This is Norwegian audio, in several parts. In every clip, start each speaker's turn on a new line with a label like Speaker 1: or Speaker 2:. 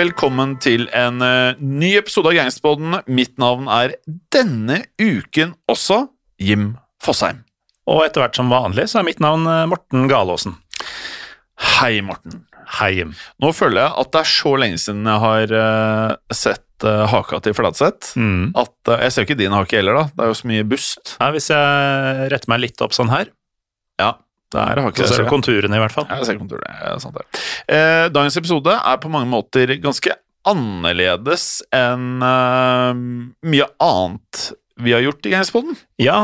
Speaker 1: velkommen til en eh, ny episode av Gangsterboden. Mitt navn er denne uken også Jim Fosheim.
Speaker 2: Og etter hvert som vanlig så er mitt navn eh, Morten Galaasen.
Speaker 1: Hei, Morten.
Speaker 2: Hei, Jim.
Speaker 1: Nå føler jeg at det er så lenge siden jeg har uh, sett haka til Fladseth,
Speaker 2: Mm.
Speaker 1: at Jeg ser jo ikke din hake heller, da. Det er jo så mye bust.
Speaker 2: Ja, hvis jeg retter meg litt opp sånn her,
Speaker 1: Ja, det er hake.
Speaker 2: så ser du konturene i hvert fall.
Speaker 1: Jeg ser konturene, sant det. Eh, dagens episode er på mange måter ganske annerledes enn eh, mye annet vi har gjort i Gangsterpodden.
Speaker 2: Ja,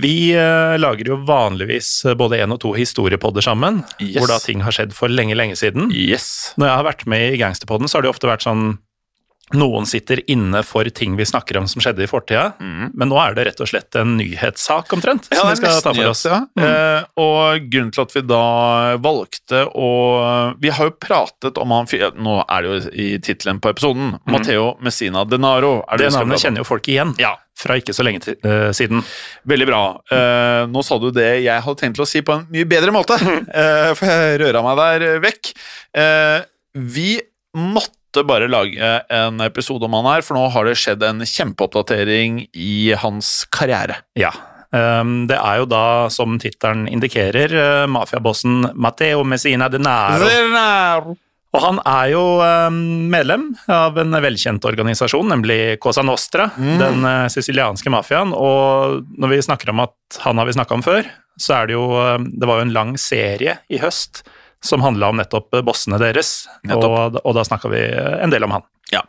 Speaker 2: vi eh, lager jo vanligvis både én og to historiepodder sammen,
Speaker 1: Yes.
Speaker 2: hvor da ting har skjedd for lenge, lenge siden.
Speaker 1: Yes.
Speaker 2: Når jeg har vært med i Gangsterpodden, så har det jo ofte vært sånn noen sitter inne for ting vi snakker om som skjedde i fortida, men nå er det rett og slett en nyhetssak omtrent
Speaker 1: Ja,
Speaker 2: som vi skal ta for oss.
Speaker 1: ja. Eh, og grunnen til at vi da valgte å Vi har jo pratet om han Nå er det jo i tittelen på episoden. Matteo Messina Denaro. Er
Speaker 2: det,
Speaker 1: Det
Speaker 2: navnet kjenner jo folk igjen
Speaker 1: Ja.
Speaker 2: fra ikke så lenge til, eh, siden.
Speaker 1: Veldig bra. Eh, nå sa du det jeg hadde tenkt å si på en mye bedre måte, eh, for jeg røra meg der vekk. Eh, vi måtte bare lage en episode om han her, for nå har det skjedd en kjempeoppdatering i hans karriere.
Speaker 2: Ja. ehm, det er jo da, som tittelen indikerer, eh, mafiabossen Matteo Messina Denaro. Og han er jo ehm, medlem av en velkjent organisasjon, nemlig Cosa Nostra, den eh, sicilianske mafiaen. Og når vi snakker om at han har vi snakka om før, så er det jo ehm, Det var jo en lang serie i høst som handla om nettopp bossene deres, og, og da snakka vi en del om han.
Speaker 1: Ja.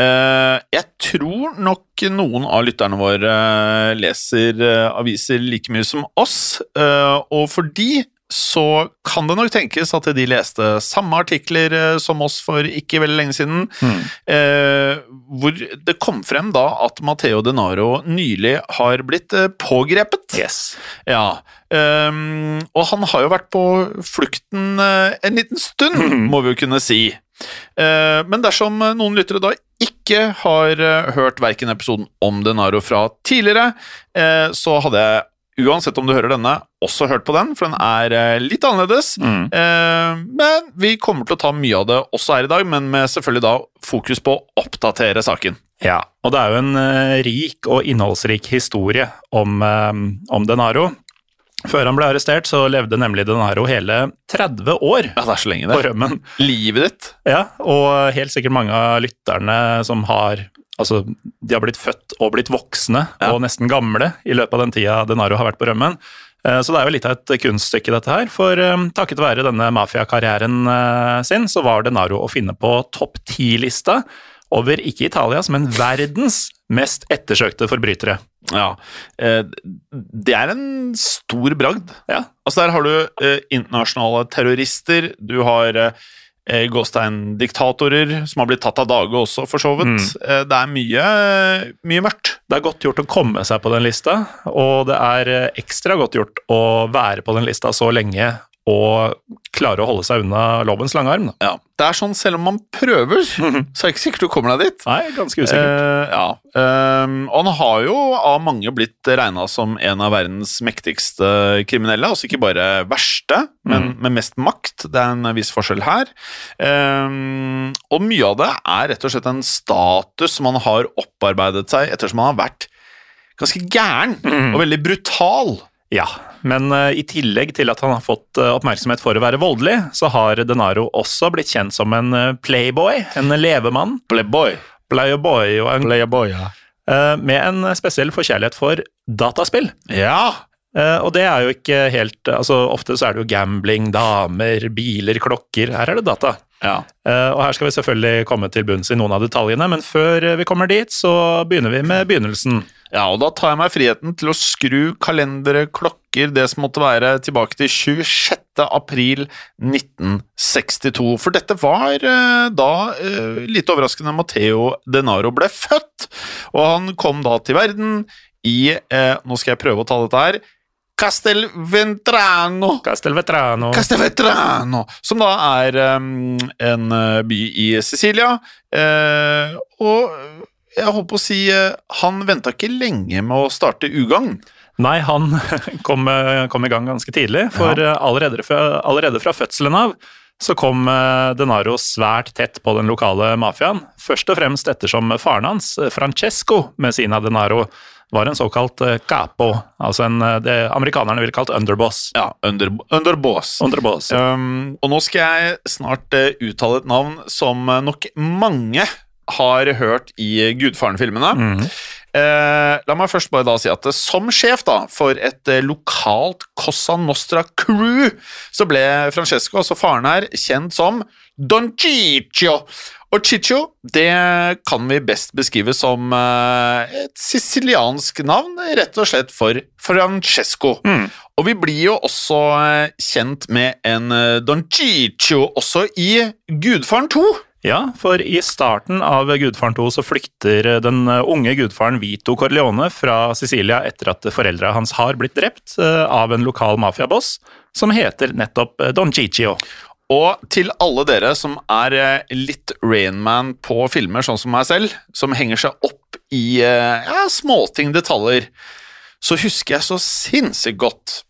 Speaker 1: Eh, jeg tror nok noen av lytterne våre eh, leser eh, aviser like mye som oss, eh, og for de så kan det nok tenkes at de leste samme artikler eh, som oss for ikke veldig lenge siden, eh, hvor det kom frem da at Matteo Denaro nylig har blitt eh, pågrepet.
Speaker 2: Yes.
Speaker 1: Ja, ehm, og han har jo vært på flukten eh, en liten stund, må vi jo kunne si. Eh, men dersom noen lyttere da ikke har hørt verken episoden om Denaro fra tidligere, eh, så hadde jeg, uansett om du hører denne, også hørt på den, for den er eh, litt annerledes.
Speaker 2: Mm.
Speaker 1: Eh, men vi kommer til å ta mye av det også her i dag, men med selvfølgelig da fokus på å oppdatere saken.
Speaker 2: Ja, og det er jo en eh, rik og innholdsrik historie om, om Denaro. Før han ble arrestert, så levde nemlig Denaro hele 30 år
Speaker 1: Ja, det er så lenge det.
Speaker 2: på rømmen.
Speaker 1: Livet ditt.
Speaker 2: Ja, og helt sikkert mange av lytterne som har Altså, de har blitt født og blitt voksne
Speaker 1: Ja.
Speaker 2: og nesten gamle i løpet av den tida Denaro har vært på rømmen. Eh, Så det er jo litt av et kunststykke, dette her. For eh, takket være denne mafiakarrieren eh, sin, så var Denaro å finne på topp ti-lista over ikke Italias, men verdens mest ettersøkte forbrytere.
Speaker 1: Ja, det er en stor bragd.
Speaker 2: Ja.
Speaker 1: Altså Der har du internasjonale terrorister, du har Gåstein-diktatorer som har blitt tatt av dage også, for så vidt. Mm. det er mye, mye mørkt.
Speaker 2: Det er godt gjort å komme seg på den lista, og det er eh, ekstra godt gjort å være på den lista så lenge og klare å holde seg unna lovens lange arm. Da.
Speaker 1: Ja. Det er sånn, selv om man prøver, så er det ikke sikkert du kommer deg dit.
Speaker 2: Nei, ganske usikkert.
Speaker 1: Eh, ja. Ehm, og han har jo av mange blitt regna som en av verdens mektigste kriminelle. Altså ikke bare verste, men med mest makt. Det er en viss forskjell her. Ehm, og mye av det er rett og slett en status som han har opparbeidet seg ettersom han har vært ganske gæren og veldig brutal.
Speaker 2: Ja, men eh, i tillegg til at han har fått eh, oppmerksomhet for å være voldelig, så har Denaro også blitt kjent som en eh, playboy, en levemann.
Speaker 1: Playboy.
Speaker 2: Playboy, og en,
Speaker 1: Playboy, ja.
Speaker 2: med en spesiell forkjærlighet for dataspill.
Speaker 1: Ja.
Speaker 2: Og det er jo ikke helt altså Ofte så er det jo gambling, damer, biler, klokker. Her er det data.
Speaker 1: ja.
Speaker 2: Og her skal vi selvfølgelig komme til bunns i noen av detaljene, men før vi kommer dit, så begynner vi med begynnelsen.
Speaker 1: Ja, og da tar jeg meg friheten til å skru kalendere, klokker, det som måtte være, tilbake til 26. april 1962. For dette var eh, da, eh, litt overraskende, Matteo Denaro ble født. Og han kom da til verden i eh, Nå skal jeg prøve å ta dette her. Castelventrano.
Speaker 2: Castelvetrano.
Speaker 1: Castelvetrano, som da er um, en by i Sicilia. Uh, og jeg holdt på å si eh, han venta ikke lenge med å starte ugagn.
Speaker 2: Nei, han kom, eh, kom i gang ganske tidlig, for ja. allerede, fra, allerede fra fødselen av så kom eh, Denaro svært tett på den lokale mafiaen. Først og fremst ettersom faren hans, eh, Francesco Messina Denaro, var en såkalt eh, capo, altså en, eh, det amerikanerne ville kalt underboss.
Speaker 1: Ja, under, underboss.
Speaker 2: Underboss.
Speaker 1: Um, og nå skal jeg snart eh, uttale et navn som eh, nok mange har hørt i Gudfaren-filmene. Eh, la meg først bare da si at eh, som sjef da, for et eh, lokalt Cosa Nostra-crew, så ble Francesco, altså faren her, kjent som Don Ciccio. Og Ciccio det kan vi best beskrive som eh, et siciliansk navn, rett og slett for Francesco. Og vi blir jo også eh, kjent med en Don Ciccio også i Gudfaren 2.
Speaker 2: Ja, for i starten av Gudfaren 2 så flykter den unge gudfaren Vito Corleone fra Sicilia etter at foreldra hans har blitt drept eh, av en lokal mafiaboss som heter nettopp eh, Don Ciccio.
Speaker 1: Og til alle dere som er eh, litt Rainman på filmer, sånn som meg selv, som henger seg opp i eh, ja, småting, detaljer, så husker jeg så sinnssykt godt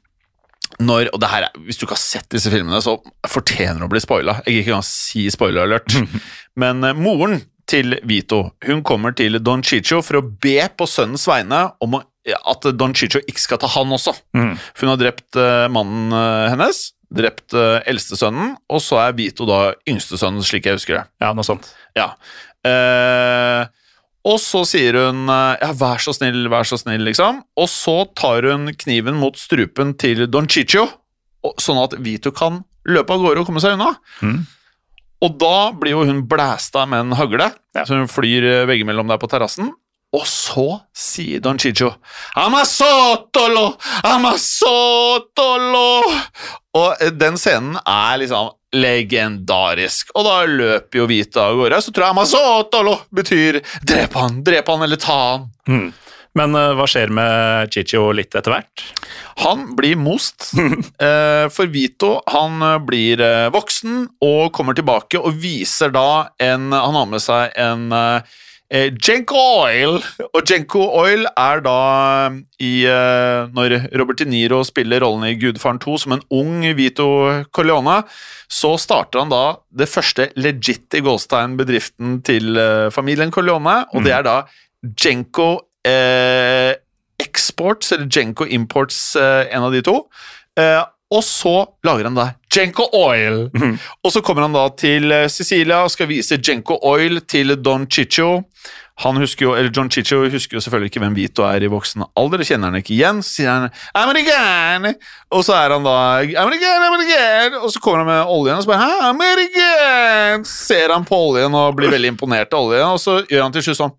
Speaker 1: når Og det her er, hvis du ikke har sett disse filmene, så fortjener det å bli spoila. Jeg gidder ikke engang si spoiler alert. Men eh, moren til Vito hun kommer til Don Chicho for å be på sønnens vegne om å, at Don Chicho ikke skal ta han også. For hun har drept eh, mannen eh, hennes, drept uh, eldstesønnen, og så er Vito da yngstesønnen, slik jeg husker det.
Speaker 2: Ja, noe sånt.
Speaker 1: Ja. Eh, og så sier hun eh, ja, vær så snill, vær så snill, liksom. Og så tar hun kniven mot strupen til Don Chicho, sånn at Vito kan løpe av gårde og komme seg unna. Og da blir jo hun blæsta med en hagle, så hun flyr eh, veggimellom der på terrassen. Og så sier Don Chicho Amasotolo! Amasotolo! Og eh, den scenen er liksom legendarisk. Og da løper jo Vito av gårde. Så tror jeg Amasotolo betyr drep han, drep han eller ta han.
Speaker 2: Men uh, hva skjer med Chicho litt etter hvert?
Speaker 1: Han blir most, eh, for Vito han blir voksen og kommer tilbake og viser da en Han har med seg en eh, eh, Jenko Oil, og Jenko Oil er da i eh, Når Robert De Niro spiller rollen i Gudfaren 2 som en ung Vito Corleone, så starter han da det første legit i Goldstein-bedriften til eh, familien Corleone, og det er da Jenko eh, Exports, eller Jenko Imports, eh, en av de to. Eh, og så lager han da Jenko Oil. Og så kommer han da til eh, Sicilia og skal vise Jenko Oil til Don Chicho. Han husker jo, eller John Chicho husker jo selvfølgelig ikke hvem Vito er i voksen alder. Kjenner han ikke igjen. Så sier han American! Og så er han da American, American! Og så kommer han med oljen og så bare Hæ, American! Ser han på oljen og blir veldig imponert av oljen, og så gjør han til slutt sånn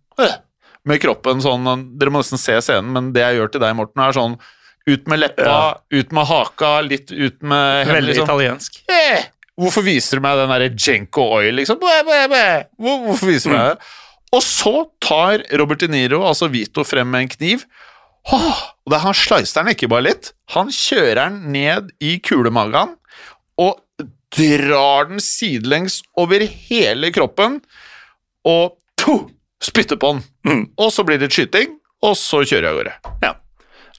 Speaker 1: med kroppen sånn Dere må nesten se scenen, men det jeg gjør til deg, Morten, er sånn ut med leppa,
Speaker 2: Ja.
Speaker 1: ut med haka, litt ut med
Speaker 2: Veldig
Speaker 1: liksom.
Speaker 2: italiensk.
Speaker 1: Eh, hvorfor viser du meg den derre Jenko Oil, liksom? Bæ, bæ, bæ. Hvor, hvorfor viser du meg det? Og så tar Robert De Niro, altså Vito, frem med en kniv. Åh, og det er Han slicer den ikke bare litt, han kjører den ned i kulemagen. drar den sidelengs over hele kroppen og to, spytter på den.
Speaker 2: Mm.
Speaker 1: Og så blir det skyting, og så kjører jeg av gårde.
Speaker 2: Ja.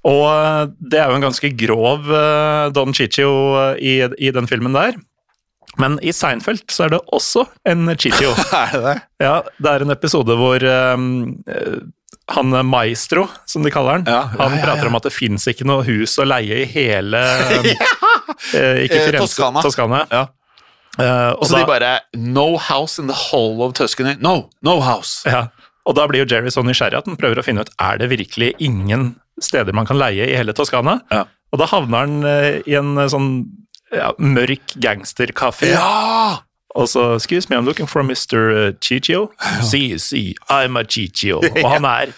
Speaker 2: Og eh, det er jo en ganske grov eh, Don Chichio eh, i, i den filmen der. Men i Seinfeld så er det også en Chichio.
Speaker 1: Er det det?
Speaker 2: ja, det er en episode hvor um, han Maestro, som de kaller han,
Speaker 1: Ja, ja,
Speaker 2: han prater
Speaker 1: ja.
Speaker 2: om at det fins ikke noe hus å leie i hele eh, Ikke Firenze,
Speaker 1: Toskana.
Speaker 2: Toskana. Og
Speaker 1: så
Speaker 2: da-
Speaker 1: de bare No house in the whole of Tuscany. No, no house.
Speaker 2: Ja, og da blir jo Jerry så nysgjerrig at han prøver å finne ut er det virkelig ingen steder man kan leie i hele Toskana.
Speaker 1: Ja.
Speaker 2: Og da havner han eh, i en eh, sånn ja, mørk gangsterkafé.
Speaker 1: Ja!
Speaker 2: Og så Excuse me, I'm looking for Mr. Chichio. Si, si, I'm a Chichio. Og han er,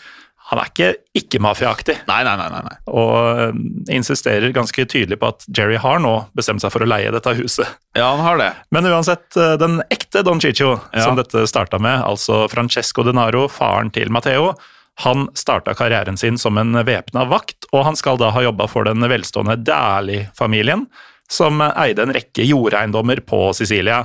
Speaker 2: han er ikke ikke-mafiaaktig.
Speaker 1: Nei, nei, nei. nei.
Speaker 2: Og eh, insisterer ganske tydelig på at Jerry har nå bestemt seg for å leie dette huset.
Speaker 1: Ja, han har det.
Speaker 2: Men uansett, eh, den ekte Don Chichio,
Speaker 1: Ja.
Speaker 2: som dette starta med, altså Francesco Denaro, faren til Matteo, han starta karrieren sin som en væpna vakt, og han skal da ha jobba for den velstående Dali-familien, som eide en rekke jordeiendommer på Sicilia.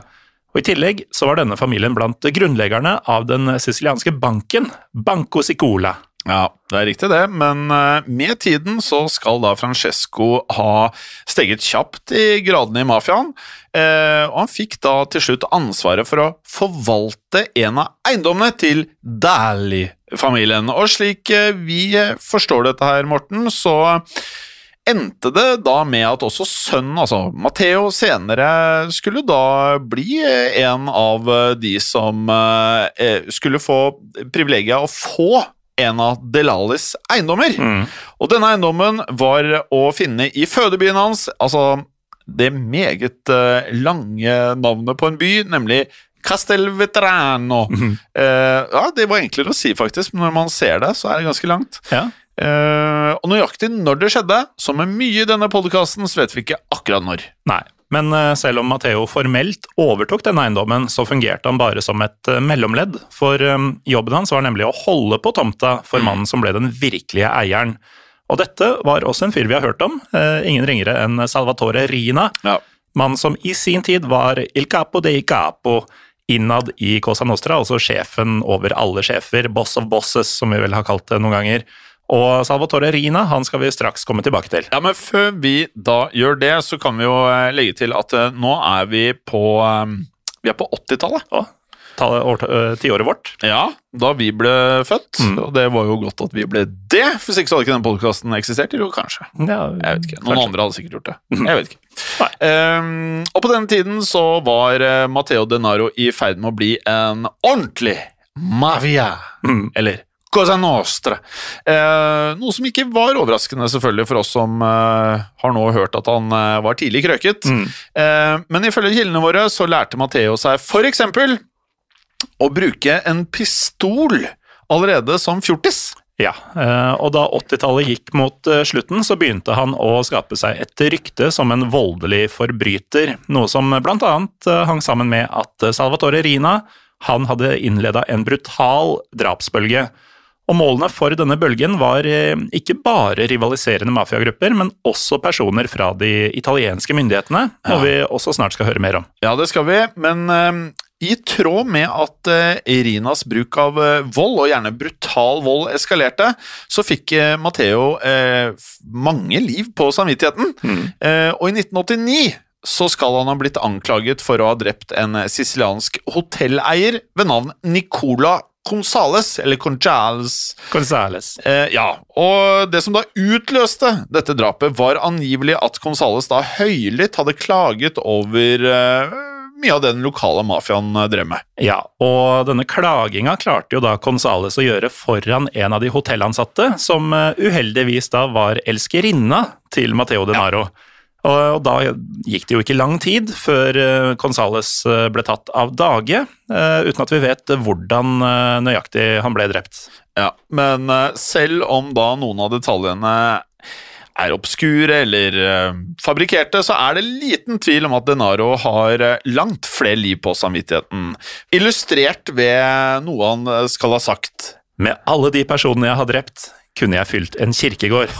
Speaker 2: Og I tillegg så var denne familien blant grunnleggerne av den sicilianske banken Banco Sicola.
Speaker 1: Ja, det er riktig det, men eh, med tiden så skal da Francesco ha steget kjapt i gradene i mafiaen, eh, og han fikk da til slutt ansvaret for å forvalte en av eiendommene til Dali-familien. Og slik eh, vi forstår dette her, Morten, så endte det da med at også sønnen, altså Matteo, senere skulle da bli en av de som skulle få privilegiet å få en av Delalis eiendommer. Og denne eiendommen var å finne i fødebyen hans, altså det meget eh, lange navnet på en by, nemlig Castelvetrano. Eh, ja, det var enklere å si, faktisk, men når man ser det, så er det ganske langt.
Speaker 2: Ja.
Speaker 1: Eh, og nøyaktig når det skjedde, som med mye i denne podkasten, så vet vi ikke akkurat når.
Speaker 2: Nei, men eh, selv om Matteo formelt overtok denne eiendommen, så fungerte han bare som et eh, mellomledd, for eh, jobben hans var nemlig å holde på tomta for mannen som ble den virkelige eieren. Og dette var også en fyr vi har hørt om, ingen ringere enn Salvatore Rina,
Speaker 1: Ja.
Speaker 2: mannen som i sin tid var il capo de capo innad i Cosa Nostra, altså sjefen over alle sjefer, boss of bosses, som vi vel har kalt det noen ganger. Og Salvatore Rina han skal vi straks komme tilbake til.
Speaker 1: Ja, men før vi da gjør det, så kan vi jo eh, legge til at eh, nå er vi på eh, Vi er på 80-tallet.
Speaker 2: Å, tallet- øh, tiåret vårt.
Speaker 1: Ja, da vi ble født.
Speaker 2: Mm.
Speaker 1: Og det var jo godt at vi ble det. Hvis ikke så hadde ikke den podkasten eksistert. Jo, kanskje.
Speaker 2: Ja,
Speaker 1: Jeg vet ikke. Noen
Speaker 2: kanskje.
Speaker 1: andre hadde sikkert gjort det.
Speaker 2: Mhm.
Speaker 1: Jeg vet ikke. Ehm, og på denne tiden så var Matteo Denaro i ferd med å bli en ordentlig mavia.
Speaker 2: Mm.
Speaker 1: Eller Cosa Nostra. Eh, noe som ikke var overraskende selvfølgelig for oss som eh, har nå hørt at han eh, var tidlig krøket.
Speaker 2: Mm.
Speaker 1: Eh, men ifølge kildene våre så lærte Matteo seg eksempel å bruke en pistol allerede som fjortis.
Speaker 2: Ja, eh, og da 80-tallet gikk mot eh, slutten, så begynte han å skape seg et rykte som en voldelig forbryter, noe som blant annet hang sammen med at Salvatore Rina han hadde innleda en brutal drapsbølge. Og Målene for denne bølgen var eh, ikke bare rivaliserende mafiagrupper, men også personer fra de italienske myndighetene, noe vi også snart skal høre mer om.
Speaker 1: Ja, det skal vi, men eh, i tråd med at eh, Irinas bruk av eh, vold, og gjerne brutal vold, eskalerte, så fikk eh, Matteo eh, mange liv på samvittigheten. Eh, og i 1989 så skal han ha blitt anklaget for å ha drept en eh, siciliansk hotelleier ved navn Nicola Gonzales, eller Conchales.
Speaker 2: Gonzales.
Speaker 1: Eh, ja, og det som da utløste dette drapet, var angivelig at Gonzales da høylytt hadde klaget over eh, mye av den lokale mafiaen eh, drev med.
Speaker 2: Ja, og denne klaginga klarte jo da Gonzales å gjøre foran en av de hotellansatte, som eh, uheldigvis da var elskerinna til Matteo Denaro. Og, og da gikk det jo ikke lang tid før eh, Gonzales eh, ble tatt av dage, eh, uten at vi vet hvordan eh, nøyaktig han ble drept.
Speaker 1: Ja, Men eh, selv om da noen av detaljene er obskure eller eh, fabrikkerte, så er det liten tvil om at Denaro har eh, langt flere liv på samvittigheten. Illustrert ved noe han eh, skal ha sagt.
Speaker 2: Med alle de personene jeg har drept, kunne jeg fylt en kirkegård.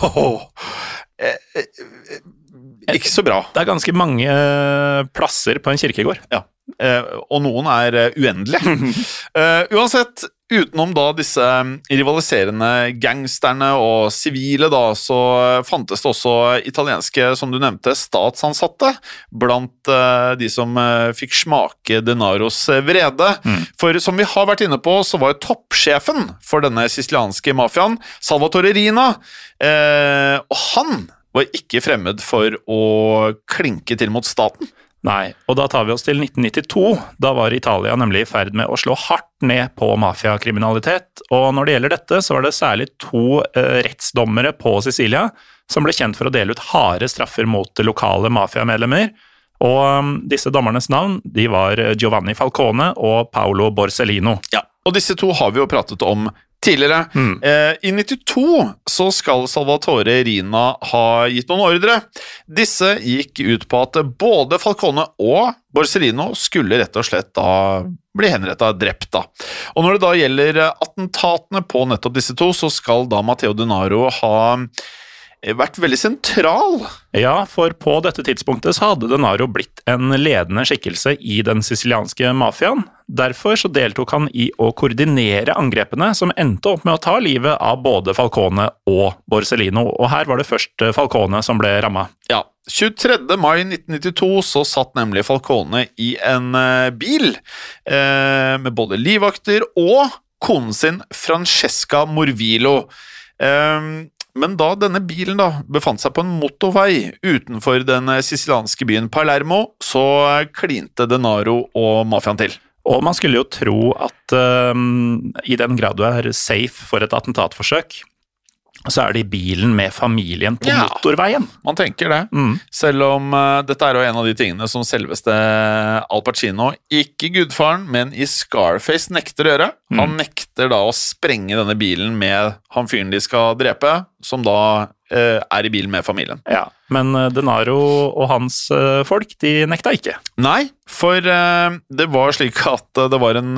Speaker 1: ikke så bra.
Speaker 2: Det er ganske mange eh, plasser på en kirkegård.
Speaker 1: Ja. Eh, og noen er eh, uendelige. Uansett, utenom da disse rivaliserende gangsterne og sivile, da, så fantes det også italienske, som du nevnte, statsansatte blant de som fikk smake Denaros vrede. vrede. For som vi har vært inne på, så var jo toppsjefen for denne sicilianske mafiaen Salvatore Rina, og han var ikke fremmed for å klinke til mot staten.
Speaker 2: Nei, og da tar vi oss til 1992. Da var Italia nemlig i ferd med å slå hardt ned på mafiakriminalitet. Og når det gjelder dette, så var det særlig to eh, rettsdommere på Sicilia som ble kjent for å dele ut harde straffer mot lokale mafiamedlemmer. Og um, disse dommernes navn de var Giovanni Falcone og Paolo Borsellino.
Speaker 1: Ja, og disse to har vi jo pratet om tidligere. Eh, I 92 så skal Salvatore Rina ha gitt noen ordre. Disse gikk ut på at både Falcone og Borsellino skulle rett og slett da bli henretta, drept, da. Og når det da gjelder attentatene på nettopp disse to, så skal da Matteo Denaro ha vært veldig sentral.
Speaker 2: Ja, for på dette tidspunktet så hadde Denaro blitt en ledende skikkelse i den sicilianske mafiaen. Derfor så deltok han i å koordinere angrepene som endte opp med å ta livet av både Falcone og Borsellino, og her var det først Falcone som ble ramma.
Speaker 1: Ja, 23. mai 1992 så satt nemlig Falcone i en eh, bil eh, med både livvakter og konen sin Francesca Morvillo. Eh, men da denne bilen da befant seg på en motorvei utenfor den eh, sicilianske byen Palermo, så eh, klinte Denaro og mafiaen til.
Speaker 2: Og man skulle jo tro at um, i den grad du er safe for et attentatforsøk, så er det i bilen med familien på
Speaker 1: Ja.
Speaker 2: motorveien.
Speaker 1: Man tenker det.
Speaker 2: Mm.
Speaker 1: Selv om uh, dette er jo en av de tingene som selveste Al Pacino, ikke gudfaren, men i Scarface nekter å gjøre. Han nekter da å sprenge denne bilen med han fyren de skal drepe, som da uh, er i bilen med familien.
Speaker 2: Ja, Men uh, Denaro og hans folk, de nekta ikke.
Speaker 1: Nei, for det var slik at det var en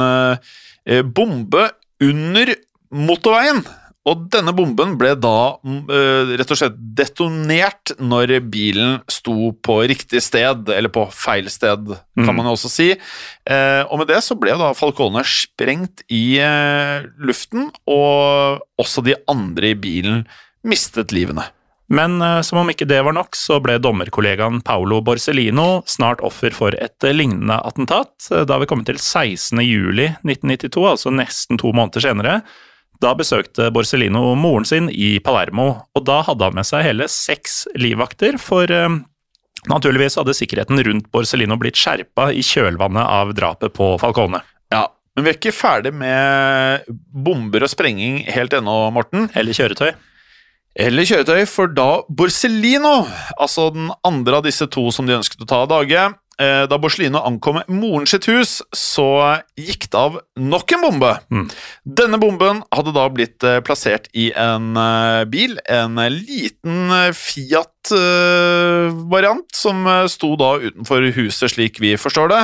Speaker 1: bombe under motorveien. Og denne bomben ble da mm, eh, rett og slett detonert når bilen sto på riktig sted, eller på feil sted, kan
Speaker 2: Mm.
Speaker 1: man jo også si. Eh, og med det så ble da Falcone sprengt i eh, luften, og også de andre i bilen mistet livene.
Speaker 2: Men som om ikke det var nok, så ble dommerkollegaen Paolo Borsellino snart offer for et lignende attentat. Da vi kom til 16. juli 1992, altså nesten to måneder senere. Da besøkte Borsellino moren sin i Palermo, og da hadde han med seg hele seks livvakter, for eh, naturligvis hadde sikkerheten rundt Borsellino blitt skjerpa i kjølvannet av drapet på Falcone.
Speaker 1: Ja, men vi er ikke ferdig med bomber og sprenging helt ennå, Morten.
Speaker 2: Eller kjøretøy.
Speaker 1: Eller kjøretøy, for da Borsellino, altså den andre av disse to som de ønsket å ta av dage, da Borslino ankom moren sitt hus, så gikk det av nok en bombe.
Speaker 2: Mm.
Speaker 1: Denne bomben hadde da blitt eh, plassert i en eh, bil, en liten eh, Fiat-variant, som eh, sto da utenfor huset, slik vi forstår det.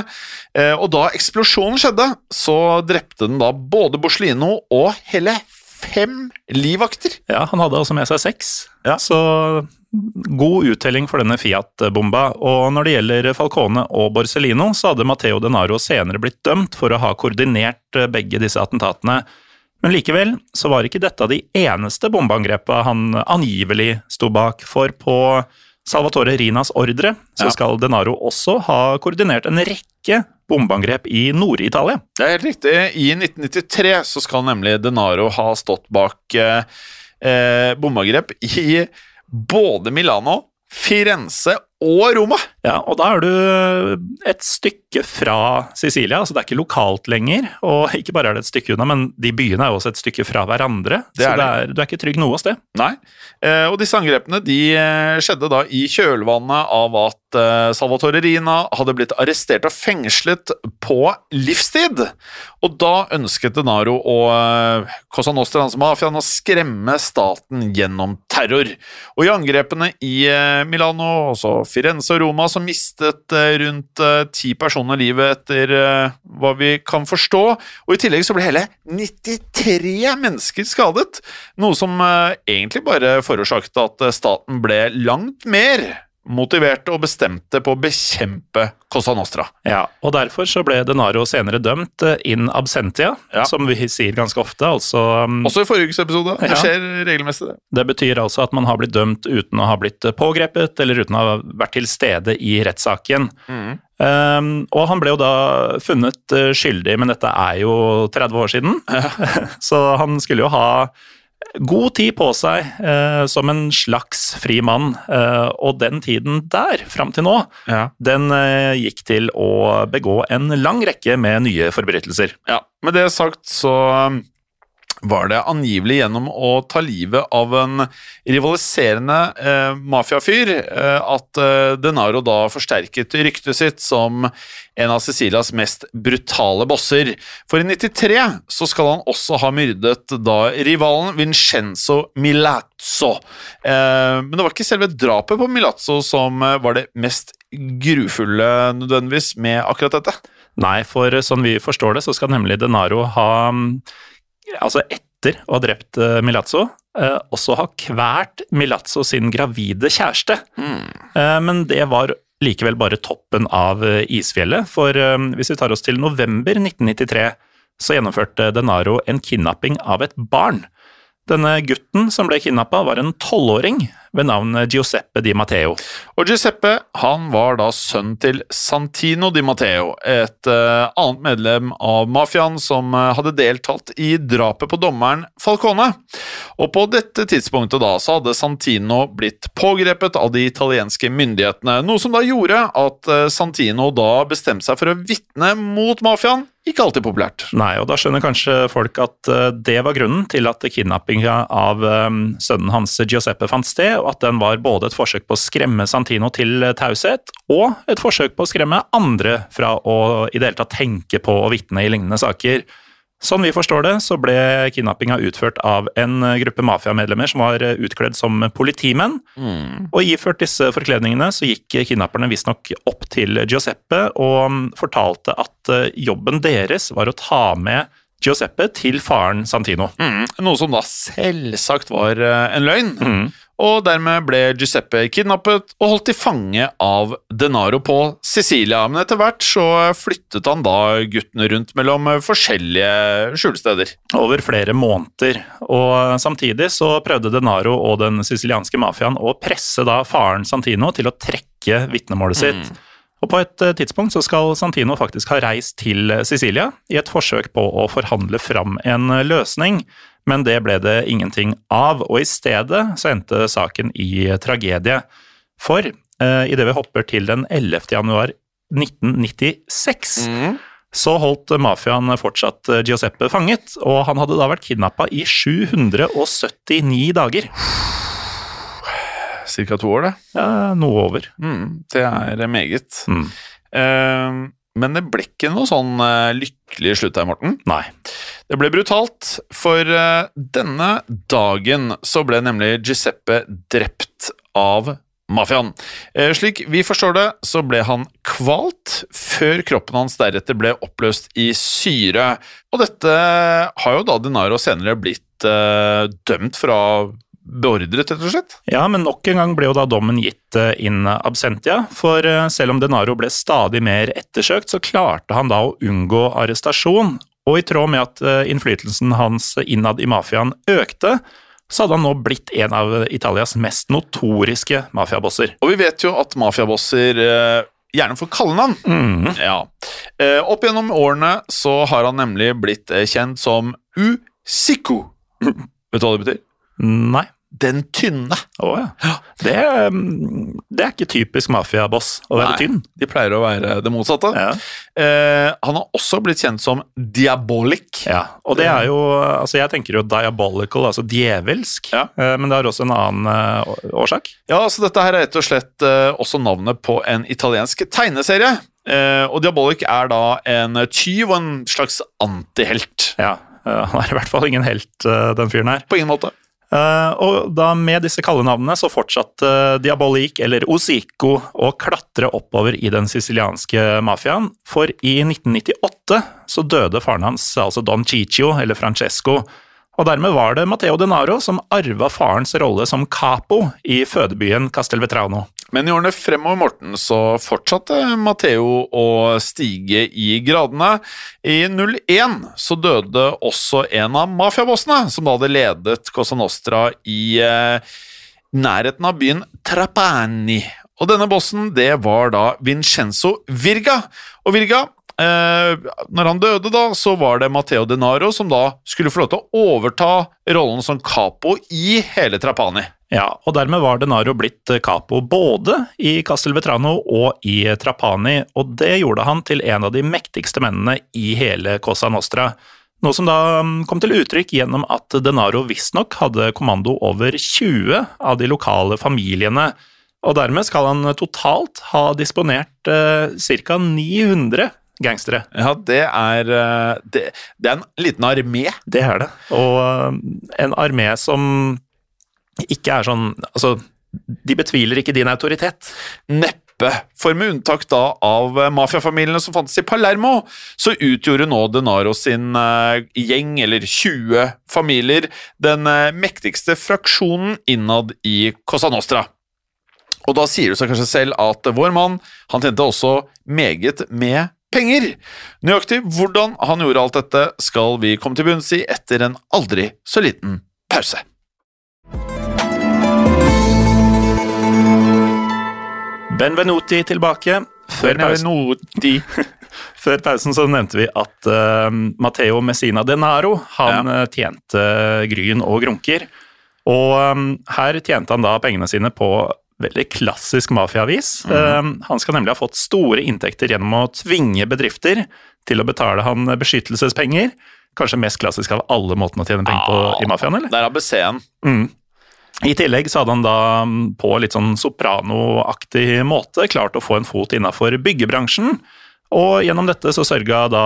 Speaker 1: Eh, Og da eksplosjonen skjedde, så drepte den da både Borslino og hele fem livvakter.
Speaker 2: Ja, han hadde altså med seg seks.
Speaker 1: Ja.
Speaker 2: Så god uttelling for denne Fiat-bomba. Og når det gjelder Falcone og Borsellino, så hadde Matteo Denaro senere blitt dømt for å ha koordinert eh, begge disse attentatene. Men likevel så var ikke dette de eneste bombeangrepene han angivelig sto bak, for på Salvatore Rinas ordre så skal Denaro også ha koordinert en rekke bombeangrep i Nord-Italia.
Speaker 1: Det er helt riktig. I 1993 så skal nemlig Denaro ha stått bak eh, eh, bombeangrep i både Milano, Firenze og Roma.
Speaker 2: Ja, og da er du et stykke fra Sicilia, altså det er ikke lokalt lenger. Og ikke bare er det et stykke unna, men de byene er jo også et stykke fra hverandre.
Speaker 1: Det
Speaker 2: så
Speaker 1: er
Speaker 2: det er, du er ikke trygg noe sted.
Speaker 1: Nei. Eh, og disse angrepene de eh, skjedde da i kjølvannet av at eh, Salvatore Rina hadde blitt arrestert og fengslet på livstid. Og da ønsket Denaro og Cosa Nostrans altså mafiaen, å skremme staten gjennom terror. Og i angrepene i Milano, også Firenze og Roma, så mistet eh, rundt eh, ti personer livet etter eh, hva vi kan forstå. Og i tillegg så ble hele 93 mennesker skadet. Noe som egentlig bare forårsaket at staten ble langt mer motiverte og bestemte på å bekjempe Cosa Nostra.
Speaker 2: Ja, og derfor så ble Denaro senere dømt eh, in absentia,
Speaker 1: Ja.
Speaker 2: som vi sier ganske ofte. Altså um,
Speaker 1: Også i forrige ukes episode. Det
Speaker 2: Ja.
Speaker 1: skjer regelmessig, det.
Speaker 2: Det betyr altså at man har blitt dømt uten å ha blitt pågrepet, eller uten å ha vært til stede i rettssaken. Um, og han ble jo da funnet eh, skyldig, men dette er jo 30 år siden, så han skulle jo ha god tid på seg eh, som en slags fri mann, eh, og den tiden der, fram til nå,
Speaker 1: Ja.
Speaker 2: den eh, gikk til å begå en lang rekke med nye forbrytelser.
Speaker 1: Ja, Med det sagt så var det angivelig gjennom å ta livet av en rivaliserende eh, mafiafyr eh, at eh, Denaro da forsterket ryktet sitt som en av Cecilias mest brutale bosser. For i 93 så skal han også ha myrdet da rivalen Vincenzo Milazzo. Eh, men det var ikke selve drapet på Milazzo som eh, var det mest grufulle nødvendigvis med akkurat dette.
Speaker 2: Nei, for sånn vi forstår det, så skal nemlig Denaro ha mm, Altså etter å ha drept eh, Milazzo, eh, også ha kvært Milazzo sin gravide kjæreste. Mm. men det var likevel bare toppen av eh, isfjellet, for eh, hvis vi tar oss til november 1993, så gjennomførte Denaro en kidnapping av et barn. Denne gutten som ble kidnappa, var en tolvåring ved navn Giuseppe Di Matteo.
Speaker 1: Og Giuseppe han var da sønn til Santino Di Matteo, et uh, annet medlem av mafiaen som uh, hadde deltatt i drapet på dommeren Falcone. Og på dette tidspunktet da så hadde Santino blitt pågrepet av de italienske myndighetene, noe som da gjorde at uh, Santino da bestemte seg for å vitne mot mafiaen. Ikke alltid populært.
Speaker 2: Nei, og da skjønner kanskje folk at eh, det var grunnen til at kidnappinga av eh, sønnen hans Giuseppe fant sted, og at den var både et forsøk på å skremme Santino til eh, taushet, og et forsøk på å skremme andre fra å i det hele tatt tenke på å vitne i lignende saker. Sånn vi forstår det, så ble kidnappinga utført av en eh, gruppe mafiamedlemmer som var eh, utkledd som politimenn. Og iført disse forkledningene så gikk kidnapperne visstnok opp til Giuseppe og mm, fortalte at eh, jobben deres var å ta med Giuseppe til faren Santino.
Speaker 1: Mm, noe som da selvsagt var eh, en løgn. Og dermed ble Giuseppe kidnappet og holdt til fange av Denaro på Sicilia. Men etter hvert så flyttet han da guttene rundt mellom forskjellige skjulesteder.
Speaker 2: over flere måneder. Og samtidig så prøvde Denaro og den sicilianske mafiaen å presse da faren Santino til å trekke vitnemålet sitt. Og på et eh, tidspunkt så skal Santino faktisk ha reist til Sicilia i et forsøk på å forhandle fram en løsning, men det ble det ingenting av, og i stedet så endte saken i tragedie. For eh, idet vi hopper til den 11. januar 1996, så holdt mafiaen fortsatt Giuseppe fanget, og han hadde da vært kidnappa i 779 dager.
Speaker 1: Cirka to år, det.
Speaker 2: Ja, noe over.
Speaker 1: Mm, det er meget.
Speaker 2: Mm.
Speaker 1: Eh, men det ble ikke noe sånn eh, lykkelig slutt her, Morten.
Speaker 2: Nei.
Speaker 1: Det ble brutalt, for eh, denne dagen så ble nemlig Giuseppe drept av mafiaen. Eh, slik vi forstår det, så ble han kvalt før kroppen hans deretter ble oppløst i syre. Og dette har jo da Denaro senere blitt eh, dømt for å ha beordret, rett og slett.
Speaker 2: Ja, men nok en gang ble jo da dommen gitt eh, in absentia, for eh, selv om Denaro ble stadig mer ettersøkt, så klarte han da å unngå arrestasjon. Og i tråd med at eh, innflytelsen hans innad i mafiaen økte, så hadde han nå blitt en av Italias mest notoriske mafiabosser.
Speaker 1: Og vi vet jo at mafiabosser gjerne får kallenavn.
Speaker 2: Mm.
Speaker 1: Ja. Opp gjennom årene så har han nemlig blitt kjent som Usiku. Vet du hva det betyr?
Speaker 2: Nei.
Speaker 1: Den tynne.
Speaker 2: Å ja. Det, mm, det er ikke typisk mafiaboss å være
Speaker 1: Nei,
Speaker 2: tynn.
Speaker 1: De pleier å være det motsatte.
Speaker 2: Ja.
Speaker 1: Eh, han har også blitt kjent som Diabolic.
Speaker 2: Ja, og det er jo Altså, jeg tenker jo diabolical, altså djevelsk,
Speaker 1: Ja.
Speaker 2: eh, men det har også en annen eh, årsak.
Speaker 1: Ja, altså dette her er rett og slett eh, også navnet på en italiensk tegneserie. Eh, og Diabolic er da en tyv og en slags antihelt.
Speaker 2: Ja, eh, han er i hvert fall ingen helt, den fyren her.
Speaker 1: På ingen måte.
Speaker 2: Eh, og da med disse kallenavnene så fortsatte Diabolik, eller Osico, å klatre oppover i den sicilianske mafiaen, for i 1998 så døde faren hans, altså Don Ciccio, eller Francesco, Og dermed var det Matteo Denaro som arva farens rolle som capo i fødebyen Castelvetrano.
Speaker 1: Men i årene fremover Morten, så fortsatte Matteo å stige i gradene. I 01 så døde også en av mafiabossene, som da hadde ledet Cosa Nostra i eh, nærheten av byen Trapani. Og denne bossen, det var da Vincenzo Virga. Og Virga Eh, når han døde, da, så var det Matteo Denaro som da skulle få lov til å overta rollen som capo i hele Trapani.
Speaker 2: Ja, og dermed var Denaro blitt capo både i Castelvetrano og i Trapani, og det gjorde han til en av de mektigste mennene i hele Cosa Nostra. Noe som da mm, kom til uttrykk gjennom at Denaro visstnok hadde kommando over 20 av de lokale familiene, og dermed skal han totalt ha disponert eh, ca. 900 gangstere.
Speaker 1: Ja, det er, eh, det, det er en liten armé.
Speaker 2: Det er det. Og eh, en armé som ikke er sånn Altså, de betviler ikke din autoritet.
Speaker 1: Neppe. For med unntak da av mafiafamiliene som fantes i Palermo, så utgjorde nå Denaro sin gjeng, eller 20 familier, den mektigste fraksjonen innad i Cosa Nostra. Og da sier det seg kanskje selv at vår mann han tjente også meget med penger. Nøyaktig hvordan han gjorde alt dette, skal vi komme til bunns i etter en aldri så liten pause.
Speaker 2: Benvenuti tilbake. Før
Speaker 1: Benvenuti.
Speaker 2: Før pausen så nevnte vi at uh, Matteo Messina Denaro han ja. tjente gryn og grunker. Og um, her tjente han da pengene sine på veldig klassisk mafiavis. Mm. Han skal nemlig ha fått store inntekter gjennom å tvinge bedrifter til å betale han beskyttelsespenger. Kanskje mest klassisk av alle måtene å tjene penger på ah, i mafiaen, eller?
Speaker 1: Det er ABC-en.
Speaker 2: Mm. I tillegg så hadde han da på litt sånn sopranoaktig måte klart å få en fot innafor byggebransjen. Og gjennom dette så sørga da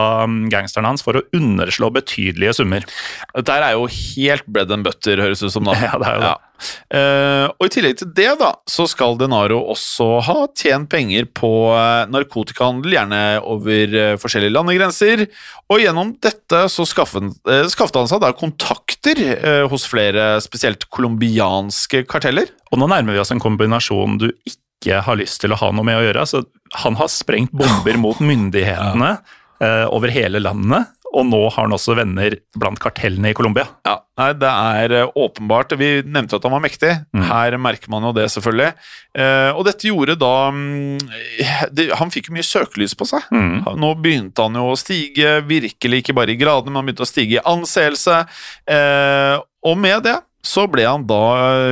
Speaker 2: gangsteren hans for å underslå betydelige summer.
Speaker 1: Dette er jo helt bread and butter, høres ut som. da.
Speaker 2: Ja, det er jo det. Ja.
Speaker 1: Uh, og I tillegg til det da, så skal Denaro også ha tjent penger på uh, narkotikahandel, gjerne over uh, forskjellige landegrenser. Og gjennom dette så skaffet, skaffet han seg da kontakter hos flere spesielt colombianske karteller.
Speaker 2: Og nå nærmer vi oss en kombinasjon du ikke har lyst til å ha noe med å gjøre. Altså, han har sprengt bomber mot myndighetene eh, over hele landet. Og nå har han også venner blant kartellene i Colombia.
Speaker 1: Ja, nei, Det er uh, åpenbart. Vi nevnte at han var mektig. Mm. Her merker man jo det, selvfølgelig. Eh, og dette gjorde da um, det, Han fikk jo mye søkelys på seg. Mm. Nå begynte han jo å stige, virkelig ikke bare i gradene, men han begynte å stige i anseelse. Eh, og med det så ble han da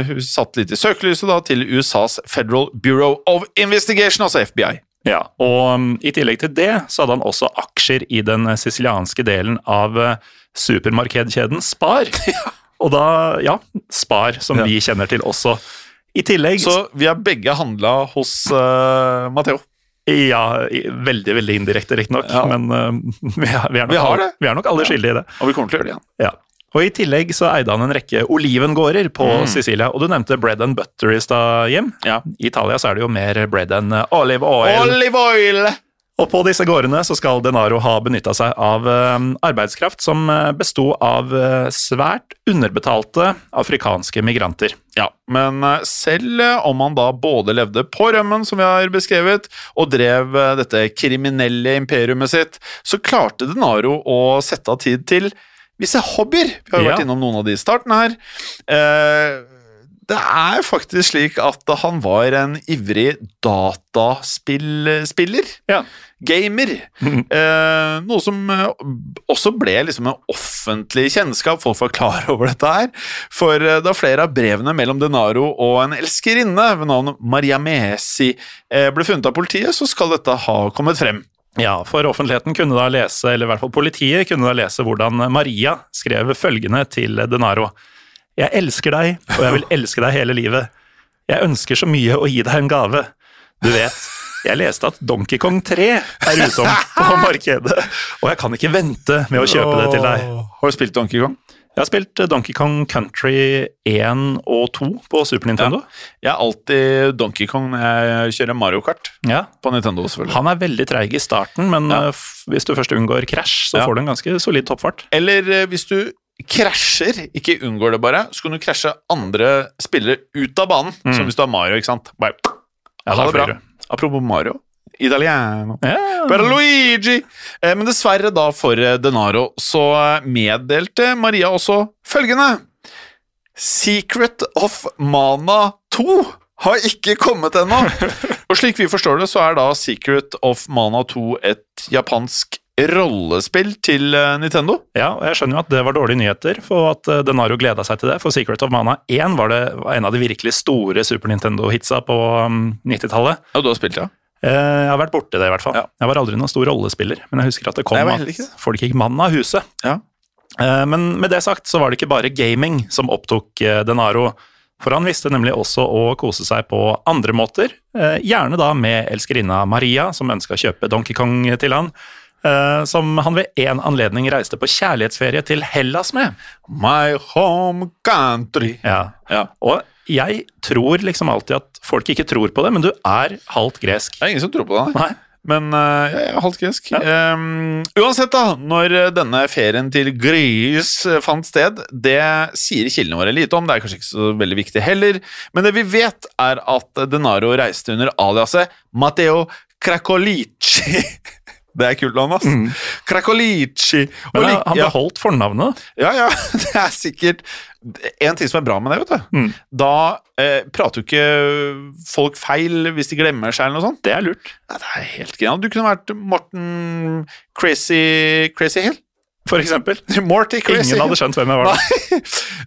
Speaker 1: eh, satt litt i søkelyset da, til USAs Federal Bureau of Investigation, altså FBI.
Speaker 2: Ja, og um, I tillegg til det så hadde han også aksjer i den sicilianske delen av uh, supermarkedkjeden Spar. Og da, ja, Spar, som ja. vi kjenner til også. I tillegg
Speaker 1: Så vi har begge handla hos uh, Matheo?
Speaker 2: Ja, veldig veldig indirekte, riktignok. Ja. Men uh, vi, er, vi, er nok, vi, alle, vi, er nok, alle skyldige i det.
Speaker 1: Og vi kommer til å gjøre det igjen.
Speaker 2: Ja. Og I tillegg så eide han en rekke olivengårder på mm. Sicilia. Og du nevnte bread and butter i stad, Jim. Ja. I Italia så er det jo mer bread and olive oil.
Speaker 1: Olive oil!
Speaker 2: Og på disse gårdene så skal Denaro ha benytta seg av uh, arbeidskraft som uh, besto av svært underbetalte afrikanske migranter.
Speaker 1: Ja, men selv om han da både levde på rømmen, som vi har beskrevet, og drev dette kriminelle imperiumet sitt, så klarte Denaro å sette av tid til visse hobbyer. Vi har jo ja. vært innom noen av de i starten her. Eh, det er faktisk slik at han var en ivrig dataspillspiller.
Speaker 2: Ja.
Speaker 1: Gamer. Mm. Eh, noe som eh, også ble liksom en offentlig kjennskap. Folk var klar over dette her. For da flere av brevene mellom Denaro og en elskerinne ved navn Maria Mesi eh, ble funnet av politiet, så skal dette ha kommet frem.
Speaker 2: Ja, for offentligheten kunne da lese, eller i hvert fall politiet kunne da lese hvordan Maria skrev følgende til Denaro. Jeg elsker deg, og jeg vil elske deg hele livet. Jeg ønsker så mye å gi deg en gave. Du vet, jeg leste at Donkey Kong 3 er ute på markedet, og jeg kan ikke vente med å kjøpe det til deg.
Speaker 1: Har du spilt Donkey Kong?
Speaker 2: Jeg har spilt eh, Donkey Kong Country 1 og 2 på Super Nintendo. Ja.
Speaker 1: Jeg er alltid Donkey Kong når jeg kjører Mario Kart
Speaker 2: ja.
Speaker 1: på Nintendo. selvfølgelig.
Speaker 2: Han er veldig treig i starten, men ja. Eh, hvis du først unngår krasj, så får du en ganske solid toppfart.
Speaker 1: Eller eh, hvis du krasjer, ikke unngår det bare, så kan du krasje andre spillere ut av banen. Som hvis du har Mario, ikke sant. Bare,
Speaker 2: Ja,
Speaker 1: ha det bra. Apropos Mario. Italiano.
Speaker 2: Ja.
Speaker 1: Per Luigi! Eh, Men dessverre da for eh, Denaro så eh, meddelte Maria også følgende. Secret of Mana 2 har ikke kommet ennå. Og slik vi forstår det, så er da Secret of Mana 2 et japansk rollespill til Nintendo.
Speaker 2: Ja, og jeg skjønner jo at det var dårlige nyheter, for at Denaro gleda seg til det. For Secret of Mana 1 var det var en av de virkelig store Super Nintendo-hitsa på um, 90-tallet.
Speaker 1: Ja, du har spilt, ja?
Speaker 2: Eh, Jeg har vært borti det, i hvert fall.
Speaker 1: Ja.
Speaker 2: Jeg var aldri noen stor rollespiller, men jeg husker at det kom
Speaker 1: Nei,
Speaker 2: at folk gikk mann av huset.
Speaker 1: Ja.
Speaker 2: Eh, Men med det sagt så var det ikke bare gaming som opptok eh, Denaro. For han visste nemlig også å kose seg på andre måter. Gjerne da med elskerinna Maria, som ønska å kjøpe Donkey Kong til han. Som han ved én anledning reiste på kjærlighetsferie til Hellas med.
Speaker 1: My home country.
Speaker 2: Ja.
Speaker 1: Ja.
Speaker 2: Og jeg tror liksom alltid at folk ikke tror på det, men du er halvt gresk.
Speaker 1: Det er ingen som tror på det. nei. Men uh, jeg er halvt gresk. Um, uansett, da, når denne ferien til Gris eh, fant sted, det sier kildene våre lite om. Det er kanskje ikke så veldig viktig heller. Men det vi vet, er at Denaro reiste under aliaset Matteo Cracolici. Det er kult navn, ass. Mm. Krakolici.
Speaker 2: Men han,
Speaker 1: han
Speaker 2: beholdt fornavnet.
Speaker 1: Ja, ja, det er sikkert En ting som er bra med det, vet du.
Speaker 2: Mm.
Speaker 1: Da eh, prater jo ikke folk feil hvis de glemmer seg eller noe sånt.
Speaker 2: Det er lurt.
Speaker 1: Ja, det er helt genialt. Du kunne vært Morten Crazy Crazy Hill.
Speaker 2: For eksempel.
Speaker 1: Morty Crazy
Speaker 2: Ingen hadde skjønt hvem jeg var.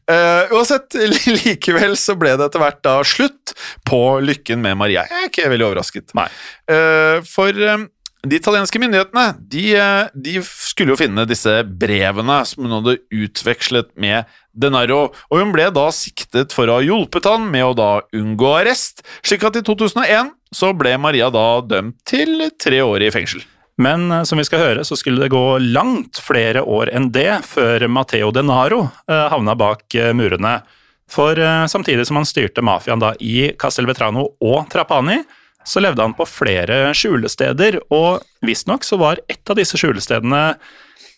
Speaker 1: Eh, uansett, likevel så ble det etter hvert da slutt på lykken med Maria. Jeg er ikke veldig overrasket.
Speaker 2: Nei.
Speaker 1: Uh, for eh, de italienske myndighetene de, eh, de skulle jo finne disse brevene som hun hadde utvekslet med Denaro, og hun ble da siktet for å ha hjulpet han med å da unngå arrest, slik at i 2001 så ble Maria da dømt til tre år i fengsel.
Speaker 2: Men eh, som vi skal høre, så skulle det gå langt flere år enn det før Matteo Denaro eh, havna bak murene. For samtidig som han styrte mafiaen da i Castelvetrano og Trapani, så levde han på flere skjulesteder, og visstnok så var et av disse skjulestedene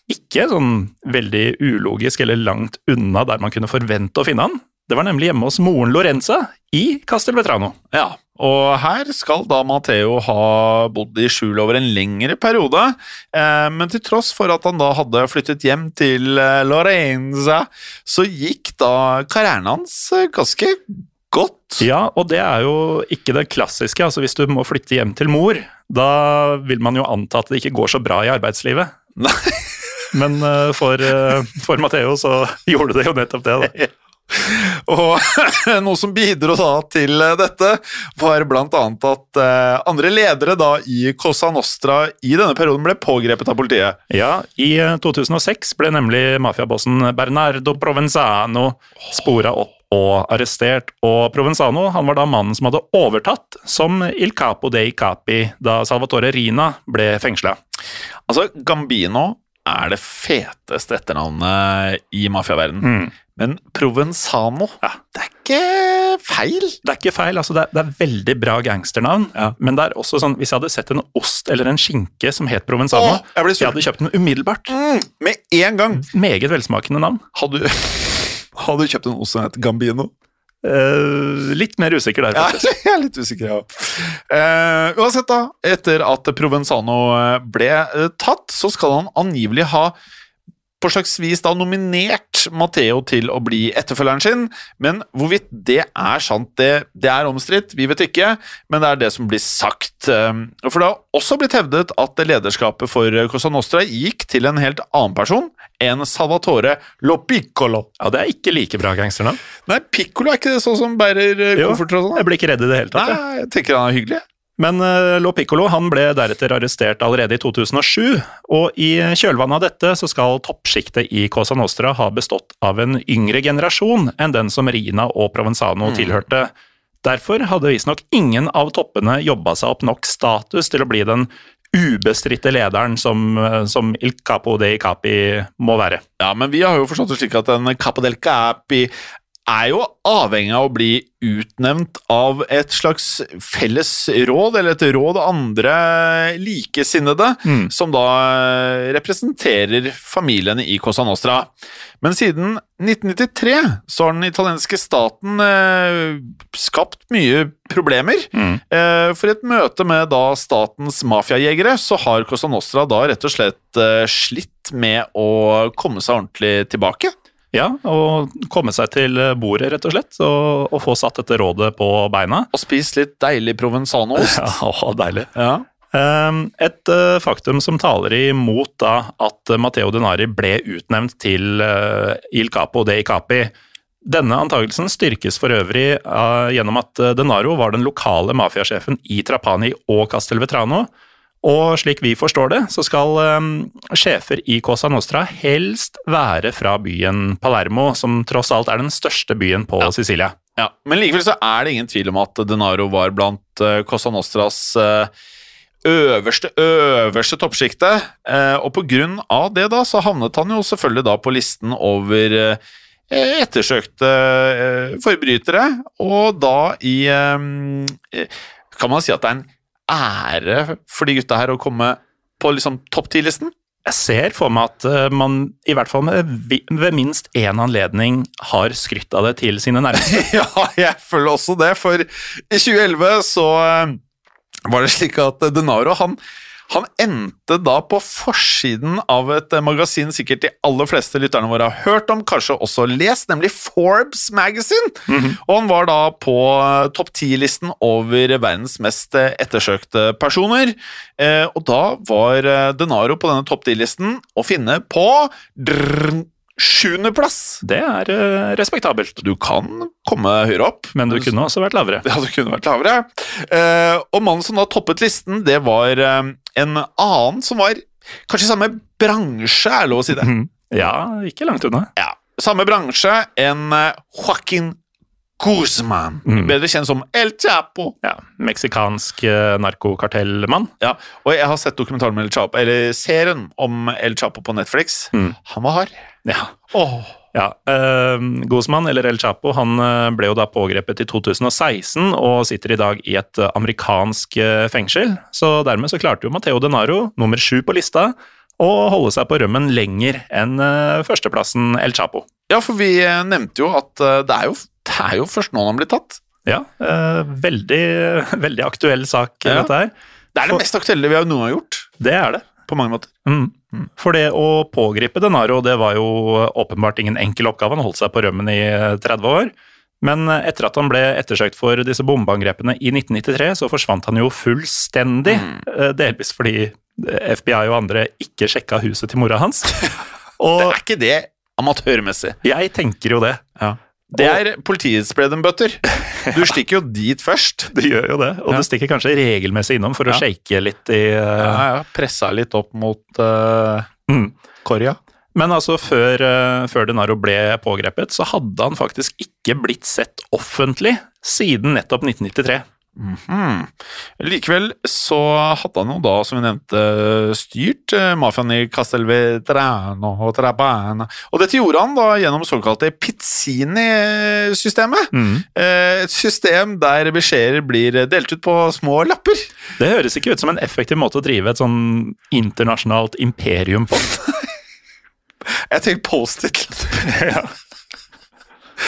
Speaker 2: ikke sånn veldig ulogisk eller langt unna der man kunne forvente å finne han. Det var nemlig hjemme hos moren Lorenza i Castelvetrano.
Speaker 1: Ja, og her skal da Matteo ha bodd i skjul over en lengre periode, eh, men til tross for at han da hadde flyttet hjem til eh, Lorenza, så gikk da karrieren hans eh, ganske godt.
Speaker 2: Ja, og det er jo ikke det klassiske. altså Hvis du må flytte hjem til mor, da vil man jo anta at det ikke går så bra i arbeidslivet.
Speaker 1: Nei.
Speaker 2: Men uh, for, uh, for Matteo så gjorde det jo nettopp det. da.
Speaker 1: Og noe som bidro da til eh, dette, var annet at andre ledere da i Cosa Nostra i denne perioden ble pågrepet av politiet.
Speaker 2: Ja, I eh, 2006 ble nemlig mafiabossen Bernardo Provenzano spora opp og arrestert. Og Provenzano han var da mannen som hadde overtatt som Il Capo dei Capi da Salvatore Rina ble fengsla.
Speaker 1: Altså, Gambino er det feteste etternavnet i mafiaverdenen. Men Provenzano, det er ikke feil.
Speaker 2: Det er ikke feil, altså det er, det er veldig bra gangsternavn,
Speaker 1: Ja.
Speaker 2: men det er også sånn, hvis jeg hadde sett en ost eller en skinke som het Provenzano,
Speaker 1: Åh, jeg
Speaker 2: jeg hadde kjøpt den umiddelbart.
Speaker 1: Mm, med en gang.
Speaker 2: Meget velsmakende navn.
Speaker 1: Hadde du, hadde du kjøpt en ost som het Gambino?
Speaker 2: Uh, litt mer usikker der,
Speaker 1: Ja,
Speaker 2: faktisk.
Speaker 1: jeg er litt usikker, ja. Uh, uansett, da. Etter at Provenzano eh, ble uh, tatt, så skal han angivelig ha på slags vis da nominert Matteo til å bli etterfølgeren sin, men hvorvidt det er sant, det, det er omstridt, vi vet ikke, men det er det som blir sagt. Eh, For det har også blitt hevdet at lederskapet for Cosa Nostra gikk til en helt annen person enn Salvatore Lo Piccolo.
Speaker 2: Ja, det er ikke like bra gangsternavn.
Speaker 1: Nei, Piccolo er ikke det sånn som bærer eh, kofferter og sånn?
Speaker 2: Jeg blir ikke redd i det hele tatt.
Speaker 1: Nei, jeg tenker han er hyggelig.
Speaker 2: Men uh, Lo Piccolo han ble deretter arrestert allerede i 2007, og i kjølvannet av dette så skal toppsjiktet i Cosa Nostra ha bestått av en yngre generasjon enn den som Rina og Provenzano tilhørte. Derfor hadde visstnok ingen av toppene jobba seg opp nok status til å bli den ubestridte lederen som, eh, som Il Capo dei Capi må være.
Speaker 1: Ja, men vi har jo forstått det slik at en Capo del Capi er jo avhengig av å bli utnevnt av et slags felles råd, eller et råd av andre likesinnede,
Speaker 2: Mm.
Speaker 1: som da eh, representerer familiene i Cosa Nostra. Men siden 1993 så har den italienske staten eh, skapt mye problemer.
Speaker 2: Mm.
Speaker 1: Eh, for i et møte med da statens mafiajegere så har Cosa Nostra da rett og slett eh, slitt med å komme seg ordentlig tilbake.
Speaker 2: Ja, og komme seg til bordet, rett og slett, og, og få satt dette rådet på beina.
Speaker 1: Og spise litt deilig provenzanoost.
Speaker 2: Ja, deilig.
Speaker 1: Ja.
Speaker 2: Um, Et eh, faktum som taler imot da at Matteo Denari ble utnevnt til eh, Il Capo de Capi. Denne antakelsen styrkes for øvrig eh, gjennom at eh, Denaro var den lokale mafiasjefen i Trapani og Castelvetrano. Og slik vi forstår det, så skal um, sjefer i Cosa Nostra helst være fra byen Palermo, som tross alt er den største byen på Sicilia.
Speaker 1: Ja, Men likevel så er det ingen tvil om at Denaro var blant uh, Cosa Nostras uh, øverste, øverste toppsjikte. Uh, og på grunn av det da, så havnet han jo selvfølgelig da på listen over eh, ettersøkte eh, forbrytere, og da i eh, Kan man si at det er en ære for de gutta her å komme på liksom topp ti-listen.
Speaker 2: Jeg ser for meg at eh, man i hvert fall med, ved minst én anledning har skrytt av det til sine nærmeste.
Speaker 1: Ja, jeg føler også det, for i 2011 så eh, var det slik at Denaro han, han endte da på forsiden av et eh, magasin sikkert de aller fleste lytterne våre har hørt om, kanskje også lest, nemlig Forbes Magazine. Og han var da på eh, topp 10-listen over verdens mest eh, ettersøkte personer. Eh, og da var Denaro på denne topp 10-listen å finne på drrrn, sjuendeplass.
Speaker 2: Det er eh, respektabelt.
Speaker 1: Du kan komme høyere opp.
Speaker 2: Men du kunne også vært lavere.
Speaker 1: Ja, du kunne vært lavere. Eh, og mannen som da toppet listen, det var eh, en annen som var kanskje i samme bransje, er lov å si det.
Speaker 2: Mhm. Ja, ikke langt unna.
Speaker 1: Ja, Samme bransje en Joaquin Guzman,
Speaker 2: mm.
Speaker 1: bedre kjent som El Chapo.
Speaker 2: Ja, Meksikansk uh, narkokartellmann.
Speaker 1: Ja, og jeg har sett dokumentaren med El Chapo, eller serien om El Chapo på Netflix.
Speaker 2: Mm.
Speaker 1: Han var hard.
Speaker 2: Ja.
Speaker 1: Åh.
Speaker 2: Ja, uh, Guzman, eller El Chapo, han uh, ble jo da pågrepet i 2016 og sitter i dag i et eh, amerikansk fengsel. Så dermed så klarte jo Matteo Denaro, nummer sju på lista, å holde seg på rømmen lenger enn førsteplassen El Chapo.
Speaker 1: Ja, for vi nevnte jo at det er jo, det er jo først nå han blir tatt.
Speaker 2: Ja, eh, veldig, veldig aktuell sak,
Speaker 1: Ja.
Speaker 2: dette her.
Speaker 1: Det er det
Speaker 2: For-
Speaker 1: mest aktuelle vi har noen gang gjort,
Speaker 2: Det er det.
Speaker 1: på mange måter.
Speaker 2: Mm. For det å pågripe Denaro, det var jo åpenbart ingen enkel oppgave. Han holdt seg på rømmen i eh, 30 år. Men eh, etter at han ble ettersøkt for disse bombeangrepene i 1993, så forsvant han jo fullstendig. Mm. Delvis fordi eh, FBI og andre ikke sjekka huset til mora hans.
Speaker 1: Det er ikke det amatørmessig.
Speaker 2: jeg tenker jo det.
Speaker 1: Det er politiets bread and butter. Du stikker jo dit først.
Speaker 2: Du gjør jo det. Og
Speaker 1: Ja.
Speaker 2: du stikker kanskje regelmessig innom for å
Speaker 1: Ja.
Speaker 2: shake litt i uh...
Speaker 1: Ja, ja, Pressa litt opp mot uh,
Speaker 2: mm.
Speaker 1: Korja.
Speaker 2: Men altså, før, uh, før Denaro ble pågrepet, så hadde han faktisk ikke blitt sett offentlig siden nettopp 1993.
Speaker 1: Hmm. Likevel så hadde han jo da, som vi nevnte, styrt eh, mafiaen i Castelvetrano og Trabana. Og dette gjorde han da gjennom såkalte Pizzini-systemet.
Speaker 2: Mm.
Speaker 1: Et system der beskjeder blir delt ut på små lapper.
Speaker 2: Det høres ikke ut som en effektiv måte å drive et sånn internasjonalt imperium på.
Speaker 1: Jeg tenker Post-It. Eh,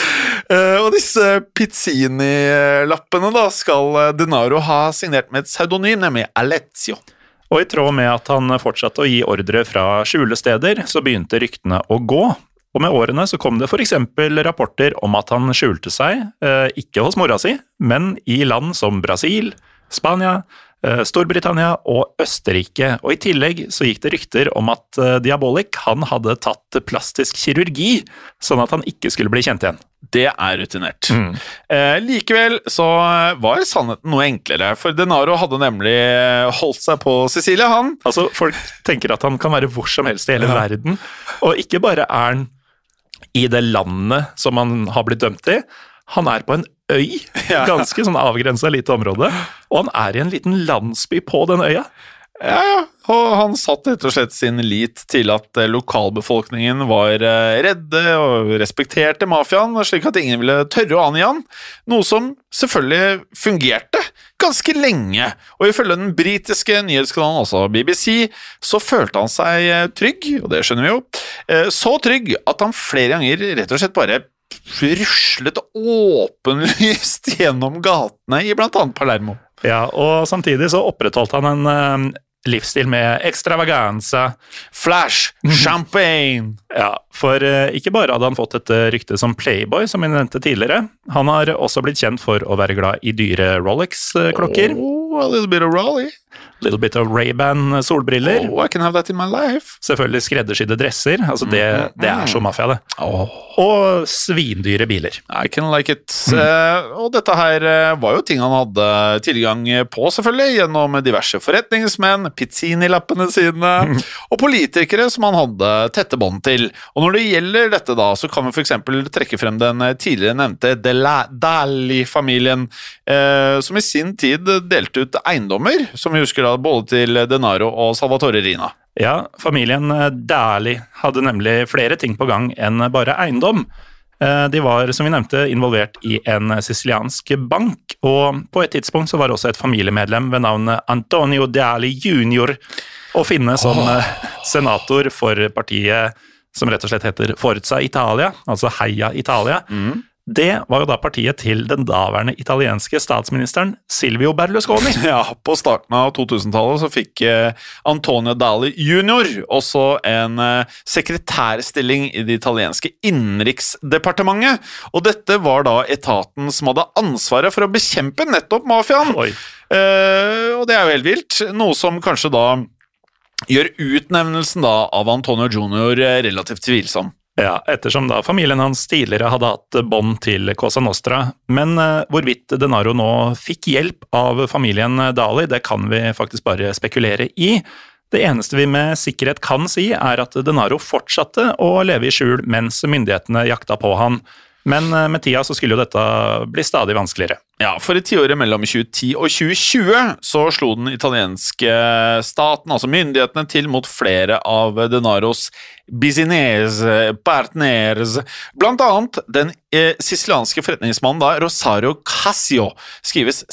Speaker 1: og disse Pizzini-lappene da skal eh, Denaro ha signert med et pseudonym, nemlig Alezio.
Speaker 2: Og i tråd med at han fortsatte å gi ordre fra skjulesteder, så begynte ryktene å gå. Og med årene så kom det f.eks. rapporter om at han skjulte seg, eh, ikke hos mora si, men i land som Brasil, Spania, eh, Storbritannia og Østerrike. Og i tillegg så gikk det rykter om at Diabolic Diabolik han hadde tatt plastisk kirurgi, sånn at han ikke skulle bli kjent igjen.
Speaker 1: Det er rutinert. Eh, likevel så var sannheten noe enklere, for Denaro hadde nemlig holdt seg på Sicilia, han.
Speaker 2: Altså, Folk tenker at han kan være hvor som helst i hele verden. Og ikke bare er han i det landet som han har blitt dømt i, han er på en øy, ganske sånn avgrensa lite område, og han er i en liten landsby på den øya.
Speaker 1: Ja, ja. Og han satt rett og slett sin lit til at eh, lokalbefolkningen var eh, redde og respekterte mafiaen, slik at ingen ville tørre å angi han, noe som selvfølgelig fungerte ganske lenge. Og ifølge den britiske nyhetskanalen, altså BBC, så følte han seg eh, trygg, og det skjønner vi jo, så trygg at han flere ganger rett og slett bare ruslet åpenlyst gjennom gatene i annet Palermo.
Speaker 2: Ja, og samtidig så opprettholdt han en eh, livsstil med extravaganza.
Speaker 1: Flash, champagne
Speaker 2: Ja, for eh, ikke bare hadde han fått et rykte som playboy, som vi nevnte tidligere. Han har også blitt kjent for å være glad i dyre Rolex-klokker.
Speaker 1: Oh, a little bit of Raleigh.
Speaker 2: Little bit of Ray-Ban solbriller.
Speaker 1: Oh, I can have that in my life.
Speaker 2: Selvfølgelig skreddersydde dresser. Altså det, det er så mafia, det. Og svindyre biler.
Speaker 1: I can like it. Eh, og dette her eh, var jo ting han hadde tilgang på, selvfølgelig, gjennom diverse forretningsmenn, Pizzini-lappene sine, og politikere som han hadde tette bånd til. Og når det gjelder dette, da, så kan vi f.eks. trekke frem den tidligere nevnte Dali-familien, eh, som i sin tid delte ut eiendommer, som vi husker da, både til Denaro og Salvatore Rina.
Speaker 2: Ja, familien Dali hadde nemlig flere ting på gang enn bare eiendom. Eh, De var, som vi nevnte, involvert i en siciliansk bank, og på et tidspunkt så var det også et familiemedlem ved navn Antonio Dali jr. å finne som oh. senator for partiet som rett og slett heter Forza Italia, altså Heia Italia. Det var jo da partiet til den daværende italienske statsministeren Silvio Berlusconi.
Speaker 1: Ja, På starten av 2000-tallet så fikk eh, Antonio Dali jr. også en eh, sekretærstilling i det italienske innenriksdepartementet. Og dette var da etaten som hadde ansvaret for å bekjempe nettopp mafiaen.
Speaker 2: Oi.
Speaker 1: Uh, og det er jo helt vilt. Noe som kanskje da gjør utnevnelsen da av Antonio jr. relativt tvilsom.
Speaker 2: Ja, ettersom da familien hans tidligere hadde hatt bånd til Cosa Nostra. Men eh, hvorvidt Denaro nå fikk hjelp av familien Dali, det kan vi faktisk bare spekulere i. Det eneste vi med sikkerhet kan si, er at Denaro fortsatte å leve i skjul mens myndighetene jakta på han. Men eh, med tida så skulle jo dette bli stadig vanskeligere.
Speaker 1: Ja, for i tiåret mellom 2010 og 2020 så slo den italienske staten, altså myndighetene, til mot flere av Denaros business partners, blant annet den eh, sicilianske forretningsmannen da, Rosario Casio, skrives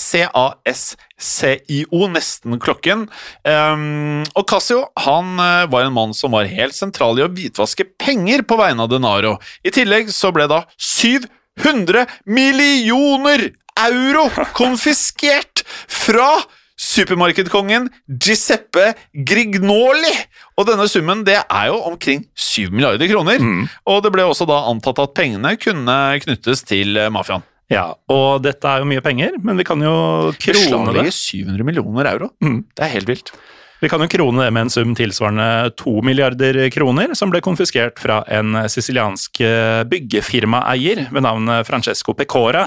Speaker 1: C-A-S-C-I-O, nesten klokken. Um, og Casio han eh, var en mann som var helt sentral i å hvitvaske penger på vegne av Denaro. I tillegg så ble da 700 millioner euro konfiskert fra supermarkedkongen Giuseppe Grignoli. Og denne summen det er jo omkring 7 milliarder kroner. Og det ble også da antatt at pengene kunne knyttes til eh, mafiaen.
Speaker 2: Ja, og dette er jo mye penger, men vi kan jo krone det.
Speaker 1: Beslaglegge 700 millioner euro.
Speaker 2: Mm.
Speaker 1: Det er helt vilt.
Speaker 2: Vi kan jo krone det med en sum tilsvarende to milliarder kroner, som ble konfiskert fra en siciliansk eh, byggefirmaeier ved navn Francesco Pecora.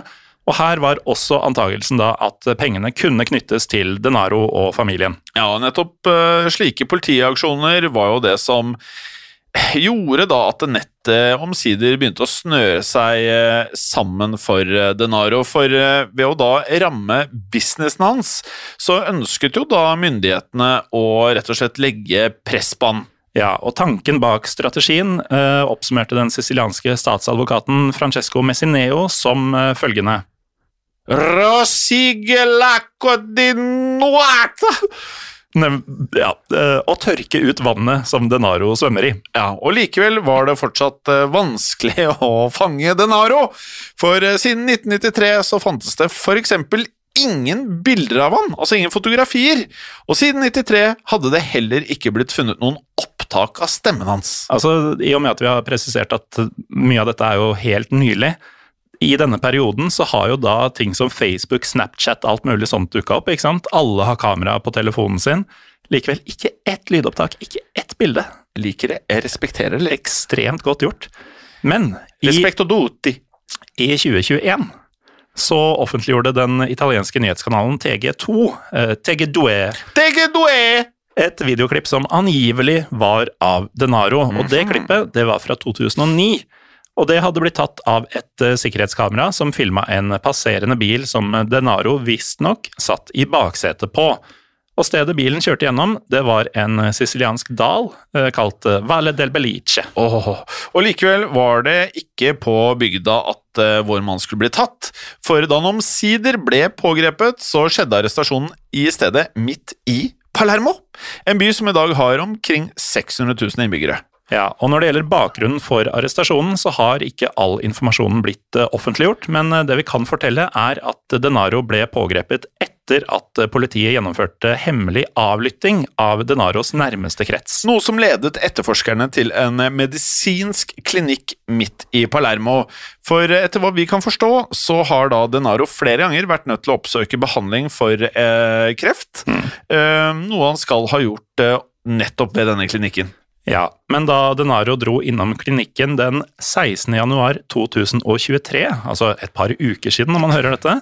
Speaker 2: Og her var også antagelsen da at pengene kunne knyttes til Denaro og familien.
Speaker 1: Ja, nettopp eh, slike politiaksjoner var jo det som gjorde da at nettet omsider begynte å snøre seg eh, sammen for eh, Denaro. For eh, ved å da ramme businessen hans, så ønsket jo da myndighetene å rett og slett legge press på han.
Speaker 2: Ja, og tanken bak strategien eh, oppsummerte den sicilianske statsadvokaten Francesco Messineo som eh, følgende.
Speaker 1: Rosigelaco di nuata!
Speaker 2: Ja, eh, å tørke ut vannet som Denaro svømmer i.
Speaker 1: Ja, og likevel var det fortsatt eh, vanskelig å fange Denaro. For eh, siden 1993 så fantes det eksempel ingen bilder av han, altså ingen fotografier. Og siden 93 hadde det heller ikke blitt funnet noen opptak av stemmen hans.
Speaker 2: Altså, I og med at vi har presisert at mye av dette er jo helt nylig, i denne perioden så har jo da ting som Facebook, Snapchat, alt mulig sånt dukka opp. ikke sant? Alle har kamera på telefonen sin. Likevel ikke ett lydopptak, ikke ett bilde.
Speaker 1: Liker det, jeg respekterer det.
Speaker 2: Ekstremt godt gjort. Men i, i 2021 så offentliggjorde den italienske nyhetskanalen TG2, eh, TG2,
Speaker 1: TG2
Speaker 2: et videoklipp som angivelig var av Denaro. Og det klippet det var fra 2009. Og det hadde blitt tatt av et eh, sikkerhetskamera som filma en passerende bil som Denaro visstnok satt i baksetet på. Og stedet bilen kjørte gjennom, det var en siciliansk dal eh, kalt eh, Valle del Belice.
Speaker 1: Oh, og likevel var det ikke på bygda at eh, vår mann skulle bli tatt, for da han omsider ble pågrepet, så skjedde arrestasjonen i stedet midt i Palermo, en by som i dag har omkring 600 000 innbyggere.
Speaker 2: Ja, og Når det gjelder bakgrunnen for arrestasjonen, så har ikke all informasjonen blitt eh, offentliggjort, men eh, det vi kan fortelle er at Denaro ble pågrepet etter at politiet gjennomførte hemmelig avlytting av Denaros nærmeste krets.
Speaker 1: Noe som ledet etterforskerne til en medisinsk klinikk midt i Palermo. For etter hva vi kan forstå, så har da Denaro flere ganger vært nødt til å oppsøke behandling for eh, kreft, eh, noe han skal ha gjort eh, nettopp ved denne klinikken.
Speaker 2: Ja, men da Denaro dro innom klinikken den 16. januar 2023, altså et par uker siden når man hører dette,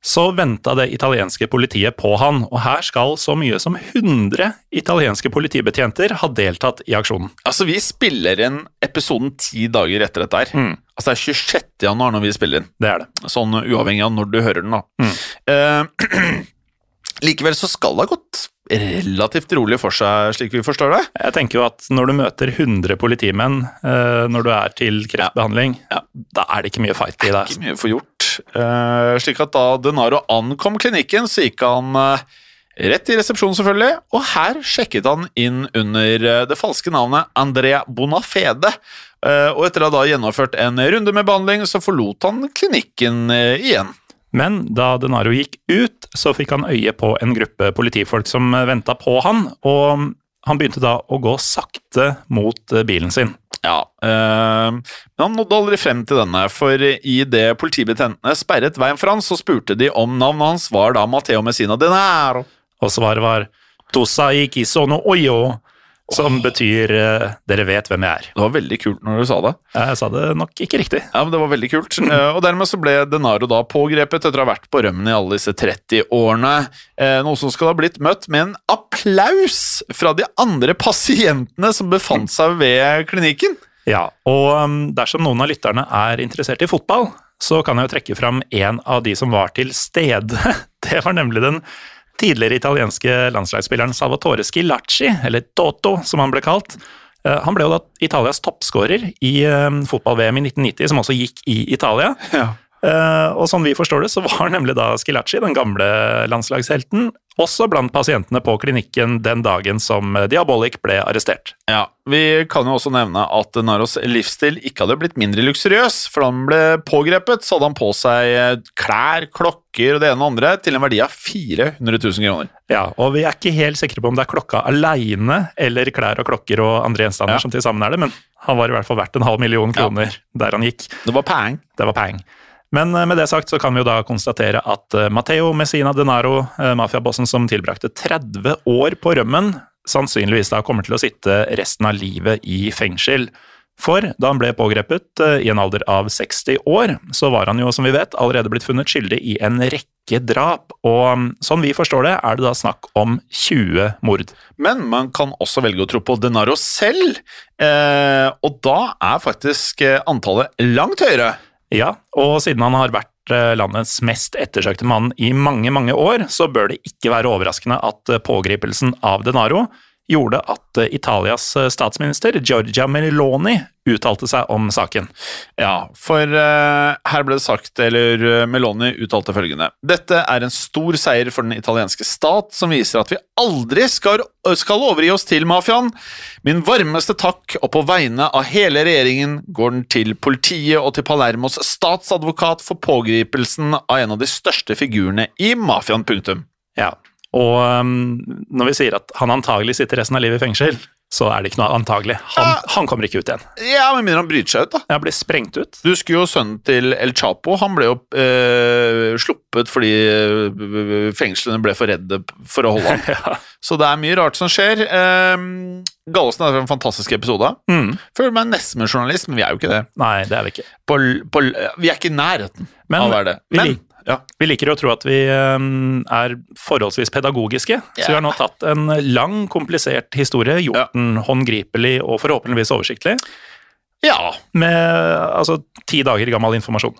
Speaker 2: så venta det italienske politiet på han, og her skal så mye som 100 italienske politibetjenter ha deltatt i aksjonen.
Speaker 1: Altså, vi spiller inn episoden ti dager etter dette her.
Speaker 2: Mm.
Speaker 1: Altså, det er 26. januar når vi spiller inn.
Speaker 2: Det er det.
Speaker 1: Sånn uavhengig av når du hører den, da.
Speaker 2: Mm.
Speaker 1: Eh, likevel så skal det ha gått relativt rolig for seg, slik vi forstår det.
Speaker 2: Jeg tenker jo at når du møter 100 politimenn eh, når du er til kreftbehandling,
Speaker 1: Ja.
Speaker 2: da er det ikke mye fight i det.
Speaker 1: Ikke mye for gjort. Eh, slik at da Denaro ankom klinikken, så gikk han eh, rett i resepsjonen, selvfølgelig, og her sjekket han inn under det falske navnet Andrea Bonafede. Og etter å ha da gjennomført en runde med behandling, så forlot han klinikken igjen.
Speaker 2: Men da Denaro gikk ut, så fikk han øye på en gruppe politifolk som venta på han, og han begynte da å gå sakte mot eh, bilen sin.
Speaker 1: Ja, øh, men han nådde aldri frem til denne, for i det politibetjentene sperret veien for han, så spurte de om navnet hans var da Matteo Messina Denaro.
Speaker 2: Og svaret var Tosai kisono oyo, som betyr uh, 'dere vet hvem jeg er'.
Speaker 1: Det var veldig kult når du sa det.
Speaker 2: Jeg sa det nok ikke riktig.
Speaker 1: Ja, men Det var veldig kult. Uh, og Dermed så ble Denaro da pågrepet etter å ha vært på rømmen i alle disse 30 årene. Uh, noe som skal ha blitt møtt med en applaus fra de andre pasientene som befant seg ved klinikken.
Speaker 2: Ja, og um, dersom noen av lytterne er interessert i fotball, så kan jeg jo trekke fram en av de som var til stede. Det var nemlig den tidligere italienske landslagsspilleren Salvatore Schilacci, eller Toto som han ble kalt. Eh, Han ble jo da Italias toppskårer i eh, fotball-VM i 1990, som også gikk i Italia.
Speaker 1: Ja.
Speaker 2: Eh, Og som vi forstår det, så var nemlig da Schilacci, den gamle landslagshelten, også blant pasientene på klinikken den dagen som Diabolic Diabolik ble arrestert.
Speaker 1: Ja, Vi kan jo også nevne at Naros livsstil ikke hadde blitt mindre luksuriøs. For da han ble pågrepet, så hadde han på seg eh, klær, klokker og det ene og andre til en verdi av 400 000 kroner.
Speaker 2: Ja, og vi er ikke helt sikre på om det er klokka aleine eller klær og klokker og andre gjenstander
Speaker 1: Ja.
Speaker 2: som til sammen er det, men han var i hvert fall verdt en halv million kroner der han gikk.
Speaker 1: Det var peng.
Speaker 2: Det var peng. Men eh, med det sagt så kan vi jo da konstatere at eh, Matteo Messina Denaro, eh, mafiabossen som tilbrakte 30 år på rømmen, sannsynligvis da kommer til å sitte resten av livet i fengsel. For da han ble pågrepet i en alder av 60 år, så var han jo, som vi vet, allerede blitt funnet skyldig i en rekke drap, og mm, sånn vi forstår det, er det da snakk om 20 mord.
Speaker 1: Men man kan også velge å tro på Denaro selv, eh, og da er faktisk antallet langt høyere.
Speaker 2: Ja, og siden han har vært eh, landets mest ettersøkte mann i mange, mange år, så bør det ikke være overraskende at eh, pågripelsen av Denaro gjorde at eh, Italias eh, statsminister Giorgia Meloni uttalte seg om saken.
Speaker 1: Ja, for uh, her ble det sagt, eller Meloni uttalte følgende Dette er en stor seier for den italienske stat, som viser at vi aldri skal, skal overgi oss til mafiaen. Min varmeste takk, og på vegne av hele regjeringen, går den til politiet og til Palermos statsadvokat for pågripelsen av en av de største figurene i mafiaen. Punktum.
Speaker 2: Ja, og um, når vi sier at han antagelig sitter resten av livet i fengsel, så er det ikke noe antagelig. Han, han kommer ikke ut igjen.
Speaker 1: Ja, med mindre han bryter seg ut, da.
Speaker 2: Ja, blir sprengt ut.
Speaker 1: Du husker jo sønnen til El Chapo. Han ble jo eh, sluppet fordi eh, fengslene ble for redde for å holde ham.
Speaker 2: Ja.
Speaker 1: Så det er mye rart som skjer. Eh, Gallosen er en fantastisk episode.
Speaker 2: Mm.
Speaker 1: Føler meg nesten som journalist, men vi er jo ikke det.
Speaker 2: Nei, det er vi ikke.
Speaker 1: På, på, vi er ikke i nærheten
Speaker 2: Men
Speaker 1: av å være det. Men ja.
Speaker 2: Vi liker å tro at vi um, er forholdsvis pedagogiske, så vi har nå tatt en lang, komplisert historie, gjort
Speaker 1: Ja.
Speaker 2: den håndgripelig og forhåpentligvis oversiktlig,
Speaker 1: ja.
Speaker 2: med altså ti dager gammel informasjon.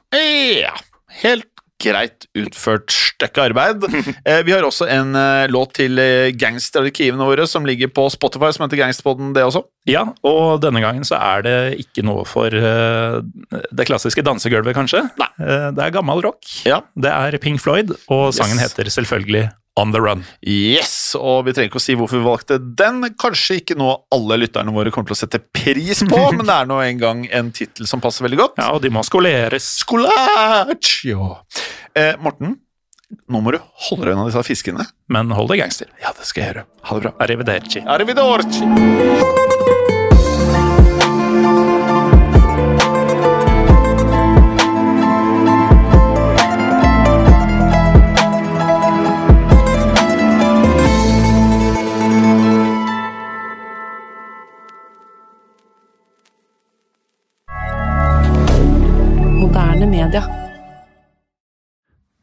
Speaker 1: Ja. Helt greit utført stykke arbeid. Eh, vi har også en eh, låt til eh, gangsterarkivene våre som ligger på Spotify, som heter Gangsterpodden, det også.
Speaker 2: Ja, og denne gangen så er det ikke noe for eh, det klassiske dansegulvet, kanskje. Eh, det er gammel rock.
Speaker 1: Ja.
Speaker 2: Det er Pink Floyd, og sangen
Speaker 1: Yes.
Speaker 2: heter selvfølgelig On The Run.
Speaker 1: Yes, og vi trenger ikke å si hvorfor vi valgte den. Kanskje ikke noe alle lytterne våre kommer til å sette pris på, men det er nå en gang en tittel som passer veldig godt.
Speaker 2: Ja, og de må skoleres.
Speaker 1: Skolaccio! Eh, Morten, nå må du holde deg unna disse fiskene.
Speaker 2: Men hold deg gangster.
Speaker 1: Ja, det skal jeg gjøre. Ha det bra.
Speaker 2: Arrivederci.
Speaker 1: Arrivederci!